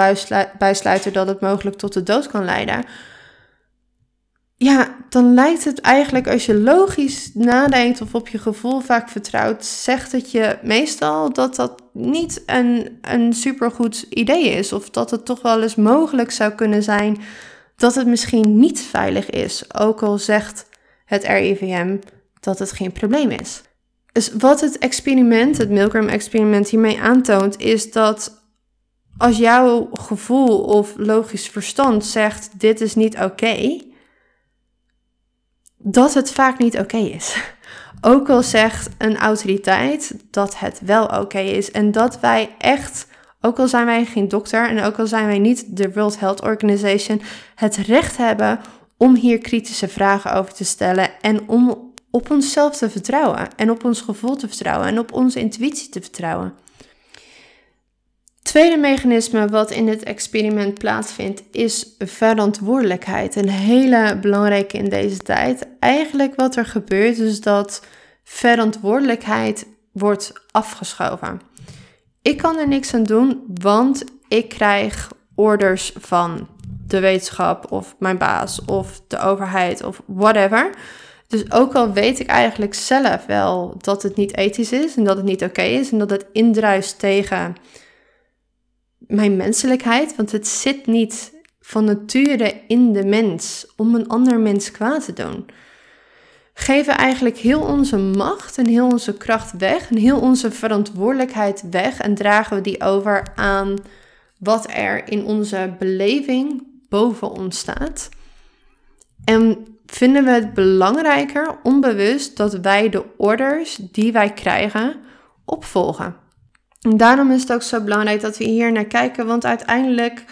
bijsluiter dat het mogelijk tot de dood kan leiden. Ja, dan lijkt het eigenlijk als je logisch nadenkt of op je gevoel vaak vertrouwt, zegt het je meestal dat dat niet een, een supergoed idee is. Of dat het toch wel eens mogelijk zou kunnen zijn dat het misschien niet veilig is, ook al zegt het RIVM dat het geen probleem is. Dus wat het experiment, het Milgram-experiment hiermee aantoont, is dat als jouw gevoel of logisch verstand zegt dit is niet oké, dat het vaak niet oké is. Ook al zegt een autoriteit dat het wel oké is en dat wij echt, ook al zijn wij geen dokter en ook al zijn wij niet de World Health Organization, het recht hebben om hier kritische vragen over te stellen en om op onszelf te vertrouwen en op ons gevoel te vertrouwen en op onze intuïtie te vertrouwen. Tweede mechanisme wat in het experiment plaatsvindt is verantwoordelijkheid. Een hele belangrijke in deze tijd. Eigenlijk wat er gebeurt is dat verantwoordelijkheid wordt afgeschoven. Ik kan er niks aan doen, want ik krijg orders van de wetenschap of mijn baas of de overheid of whatever. Dus ook al weet ik eigenlijk zelf wel dat het niet ethisch is en dat het niet oké is en dat het indruist tegen mijn menselijkheid, want het zit niet van nature in de mens om een ander mens kwaad te doen. Geven eigenlijk heel onze macht en heel onze kracht weg en heel onze verantwoordelijkheid weg en dragen we die over aan wat er in onze beleving boven ons staat. En vinden we het belangrijker, onbewust, dat wij de orders die wij krijgen opvolgen. En daarom is het ook zo belangrijk dat we hier naar kijken, want uiteindelijk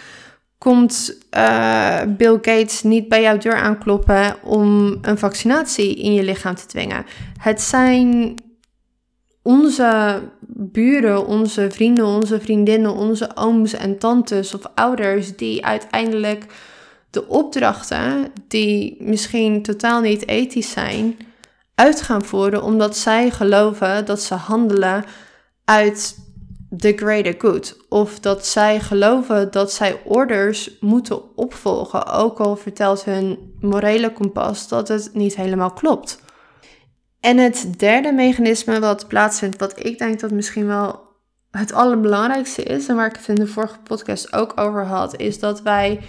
komt uh, Bill Gates niet bij jouw deur aankloppen om een vaccinatie in je lichaam te dwingen. Het zijn onze buren, onze vrienden, onze vriendinnen, onze ooms en tantes of ouders die uiteindelijk de opdrachten, die misschien totaal niet ethisch zijn, uit gaan voeren omdat zij geloven dat ze handelen uit the greater good. Of dat zij geloven dat zij orders moeten opvolgen, ook al vertelt hun morele kompas dat het niet helemaal klopt. En het derde mechanisme wat plaatsvindt, wat ik denk dat misschien wel het allerbelangrijkste is, en waar ik het in de vorige podcast ook over had, is dat wij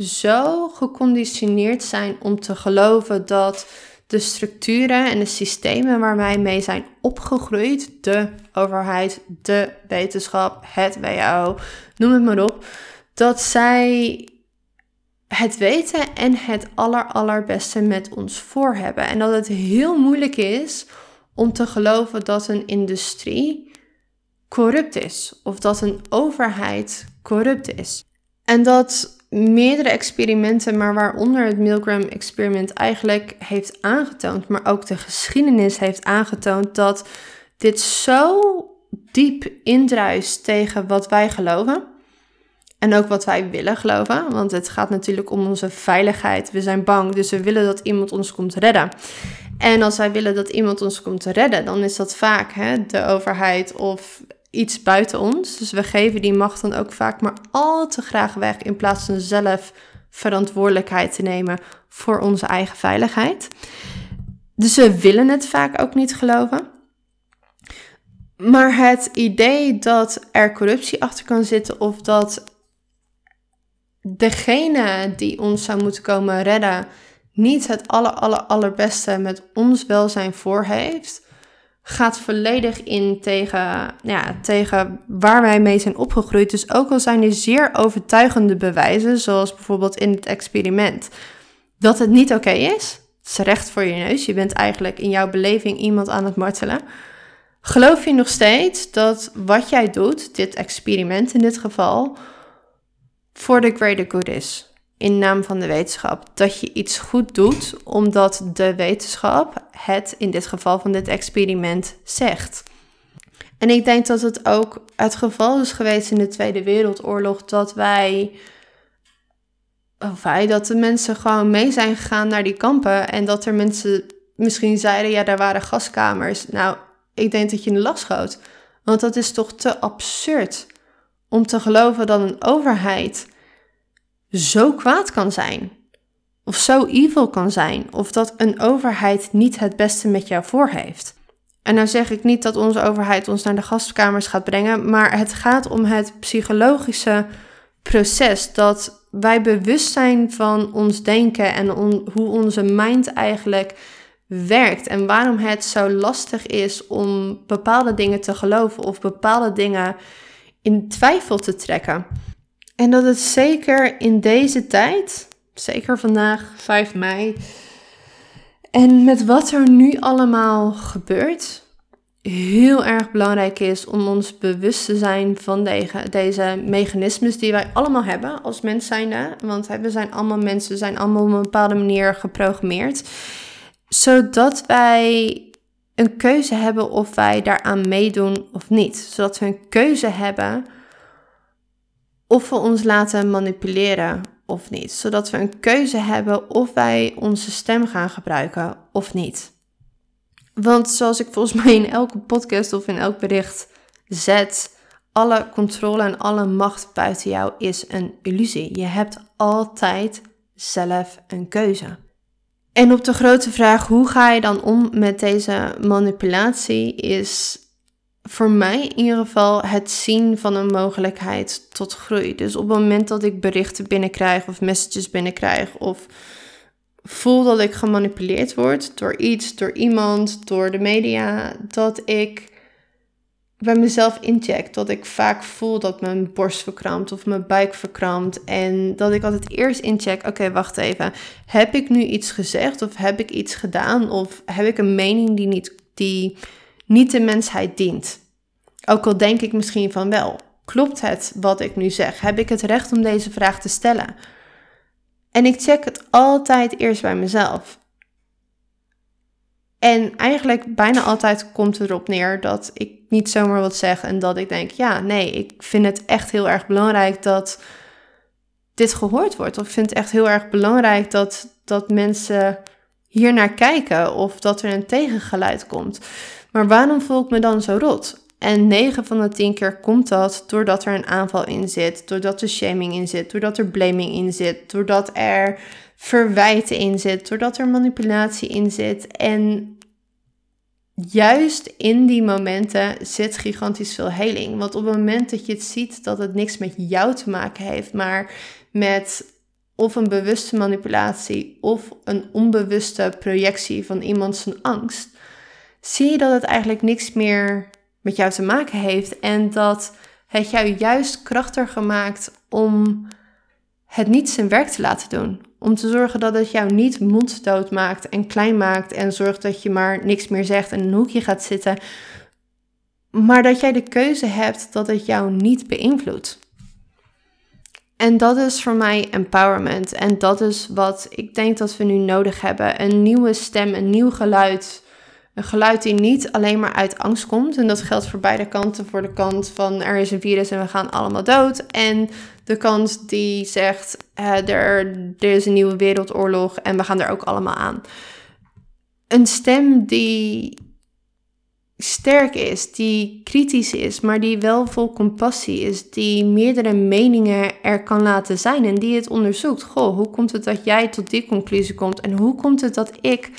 zo geconditioneerd zijn om te geloven dat de structuren en de systemen waar wij mee zijn opgegroeid, de overheid, de wetenschap, het WHO, noem het maar op, dat zij het weten en het aller allerbeste met ons voor hebben. En dat het heel moeilijk is om te geloven dat een industrie corrupt is of dat een overheid corrupt is. En dat meerdere experimenten, maar waaronder het Milgram-experiment eigenlijk heeft aangetoond, maar ook de geschiedenis heeft aangetoond dat dit zo diep indruist tegen wat wij geloven. En ook wat wij willen geloven, want het gaat natuurlijk om onze veiligheid. We zijn bang, dus we willen dat iemand ons komt redden. En als wij willen dat iemand ons komt redden, dan is dat vaak hè, de overheid of iets buiten ons. Dus we geven die macht dan ook vaak maar al te graag weg in plaats van zelf verantwoordelijkheid te nemen voor onze eigen veiligheid. Dus we willen het vaak ook niet geloven. Maar het idee dat er corruptie achter kan zitten of dat degene die ons zou moeten komen redden niet het aller, aller, allerbeste met ons welzijn voor heeft, gaat volledig in tegen, ja, tegen waar wij mee zijn opgegroeid. Dus ook al zijn er zeer overtuigende bewijzen, zoals bijvoorbeeld in het experiment, dat het niet oké is. Het is recht voor je neus. Je bent eigenlijk in jouw beleving iemand aan het martelen. Geloof je nog steeds dat wat jij doet, dit experiment in dit geval, voor de greater good is? In naam van de wetenschap. Dat je iets goed doet omdat de wetenschap het in dit geval van dit experiment zegt. En ik denk dat het ook het geval is geweest in de Tweede Wereldoorlog dat wij, of wij, dat de mensen gewoon mee zijn gegaan naar die kampen en dat er mensen misschien zeiden, ja, daar waren gaskamers. Nou, ik denk dat je last schoot. Want dat is toch te absurd om te geloven dat een overheid zo kwaad kan zijn. Of zo evil kan zijn. Of dat een overheid niet het beste met jou voor heeft. En nou zeg ik niet dat onze overheid ons naar de gastkamers gaat brengen, maar het gaat om het psychologische proces dat wij bewust zijn van ons denken en hoe onze mind eigenlijk werkt en waarom het zo lastig is om bepaalde dingen te geloven of bepaalde dingen in twijfel te trekken. En dat het zeker in deze tijd, zeker vandaag 5 mei, en met wat er nu allemaal gebeurt, heel erg belangrijk is om ons bewust te zijn van deze, mechanismes die wij allemaal hebben als mens zijnde. Want we zijn allemaal mensen, we zijn allemaal op een bepaalde manier geprogrammeerd. Zodat wij een keuze hebben of wij daaraan meedoen of niet. Zodat we een keuze hebben of we ons laten manipuleren of niet. Zodat we een keuze hebben of wij onze stem gaan gebruiken of niet. Want zoals ik volgens mij in elke podcast of in elk bericht zet, alle controle en alle macht buiten jou is een illusie. Je hebt altijd zelf een keuze. En op de grote vraag hoe ga je dan om met deze manipulatie is voor mij in ieder geval het zien van een mogelijkheid tot groei. Dus op het moment dat ik berichten binnenkrijg of messages binnenkrijg of voel dat ik gemanipuleerd word door iets, door iemand, door de media, dat ik bij mezelf incheck. Dat ik vaak voel dat mijn borst verkrampt of mijn buik verkrampt. En dat ik altijd eerst incheck, oké, wacht even. Heb ik nu iets gezegd of heb ik iets gedaan of heb ik een mening die niet... Die niet de mensheid dient. Ook al denk ik misschien van wel. Klopt het wat ik nu zeg? Heb ik het recht om deze vraag te stellen? En ik check het altijd eerst bij mezelf. En eigenlijk bijna altijd komt erop neer dat ik niet zomaar wat zeg en dat ik denk, ja, nee, ik vind het echt heel erg belangrijk dat dit gehoord wordt. Of ik vind het echt heel erg belangrijk dat, dat mensen hier naar kijken of dat er een tegengeluid komt. Maar waarom voel ik me dan zo rot? En 9 van de 10 keer komt dat doordat er een aanval in zit, doordat er shaming in zit, doordat er blaming in zit, doordat er verwijten in zit, doordat er manipulatie in zit. En juist in die momenten zit gigantisch veel heling. Want op het moment dat je het ziet dat het niks met jou te maken heeft, maar met of een bewuste manipulatie of een onbewuste projectie van iemand zijn angst, zie je dat het eigenlijk niks meer met jou te maken heeft en dat het jou juist krachtiger maakt om het niet zijn werk te laten doen. Om te zorgen dat het jou niet monddood maakt en klein maakt en zorgt dat je maar niks meer zegt en in een hoekje gaat zitten. Maar dat jij de keuze hebt dat het jou niet beïnvloedt. En dat is voor mij empowerment. En dat is wat ik denk dat we nu nodig hebben. Een nieuwe stem, een nieuw geluid. Een geluid die niet alleen maar uit angst komt. En dat geldt voor beide kanten. Voor de kant van er is een virus en we gaan allemaal dood. En de kant die zegt uh, er, er is een nieuwe wereldoorlog en we gaan er ook allemaal aan. Een stem die sterk is, die kritisch is, maar die wel vol compassie is, die meerdere meningen er kan laten zijn en die het onderzoekt. Goh, hoe komt het dat jij tot die conclusie komt en hoe komt het dat ik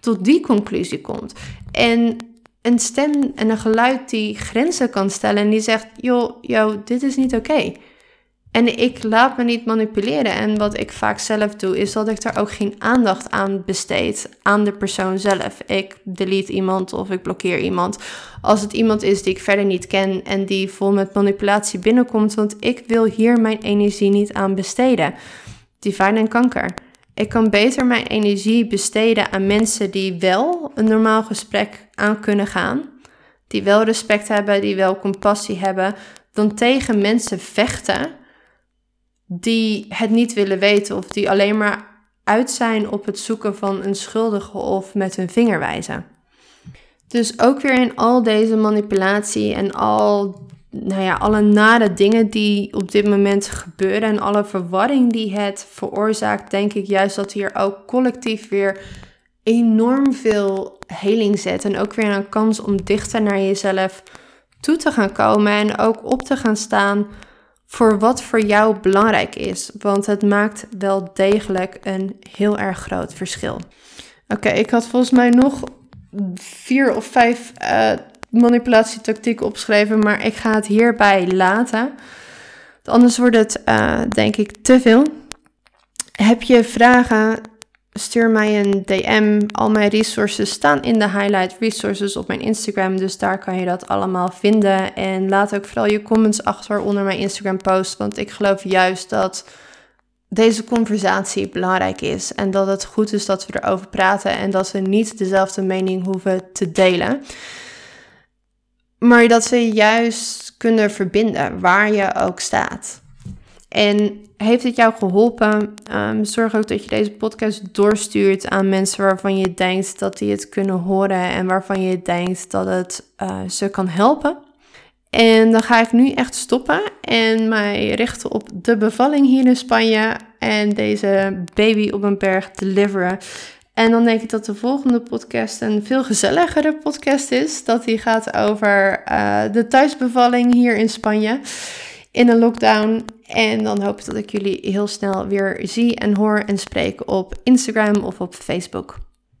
tot die conclusie kom? En een stem en een geluid die grenzen kan stellen en die zegt: joh, joh dit is niet oké. En ik laat me niet manipuleren. En wat ik vaak zelf doe, is dat ik daar ook geen aandacht aan besteed aan de persoon zelf. Ik delete iemand of ik blokkeer iemand. Als het iemand is die ik verder niet ken en die vol met manipulatie binnenkomt, want ik wil hier mijn energie niet aan besteden. Divine en kanker. Ik kan beter mijn energie besteden aan mensen die wel een normaal gesprek aan kunnen gaan. Die wel respect hebben, die wel compassie hebben, dan tegen mensen vechten die het niet willen weten of die alleen maar uit zijn op het zoeken van een schuldige of met hun vinger wijzen. Dus ook weer in al deze manipulatie en al, nou ja, alle nare dingen die op dit moment gebeuren en alle verwarring die het veroorzaakt, denk ik juist dat hier ook collectief weer enorm veel heling zet. En ook weer een kans om dichter naar jezelf toe te gaan komen en ook op te gaan staan voor wat voor jou belangrijk is. Want het maakt wel degelijk een heel erg groot verschil. Oké, ik had volgens mij nog vier of vijf uh, manipulatietactieken opgeschreven, maar ik ga het hierbij laten. Anders wordt het, uh, denk ik, te veel. Heb je vragen? stuur mij een DM. Al mijn resources staan in de highlight resources op mijn Instagram. Dus daar kan je dat allemaal vinden. En laat ook vooral je comments achter onder mijn Instagram post. Want ik geloof juist dat deze conversatie belangrijk is. En dat het goed is dat we erover praten. En dat we niet dezelfde mening hoeven te delen. Maar dat we juist kunnen verbinden waar je ook staat. En heeft het jou geholpen? Um, zorg ook dat je deze podcast doorstuurt aan mensen waarvan je denkt dat die het kunnen horen en waarvan je denkt dat het uh, ze kan helpen. En dan ga ik nu echt stoppen en mij richten op de bevalling hier in Spanje en deze baby op een berg deliveren. En dan denk ik dat de volgende podcast een veel gezelligere podcast is. Dat die gaat over uh, de thuisbevalling hier in Spanje in een lockdown. En dan hoop ik dat ik jullie heel snel weer zie en hoor en spreek op Instagram of op Facebook.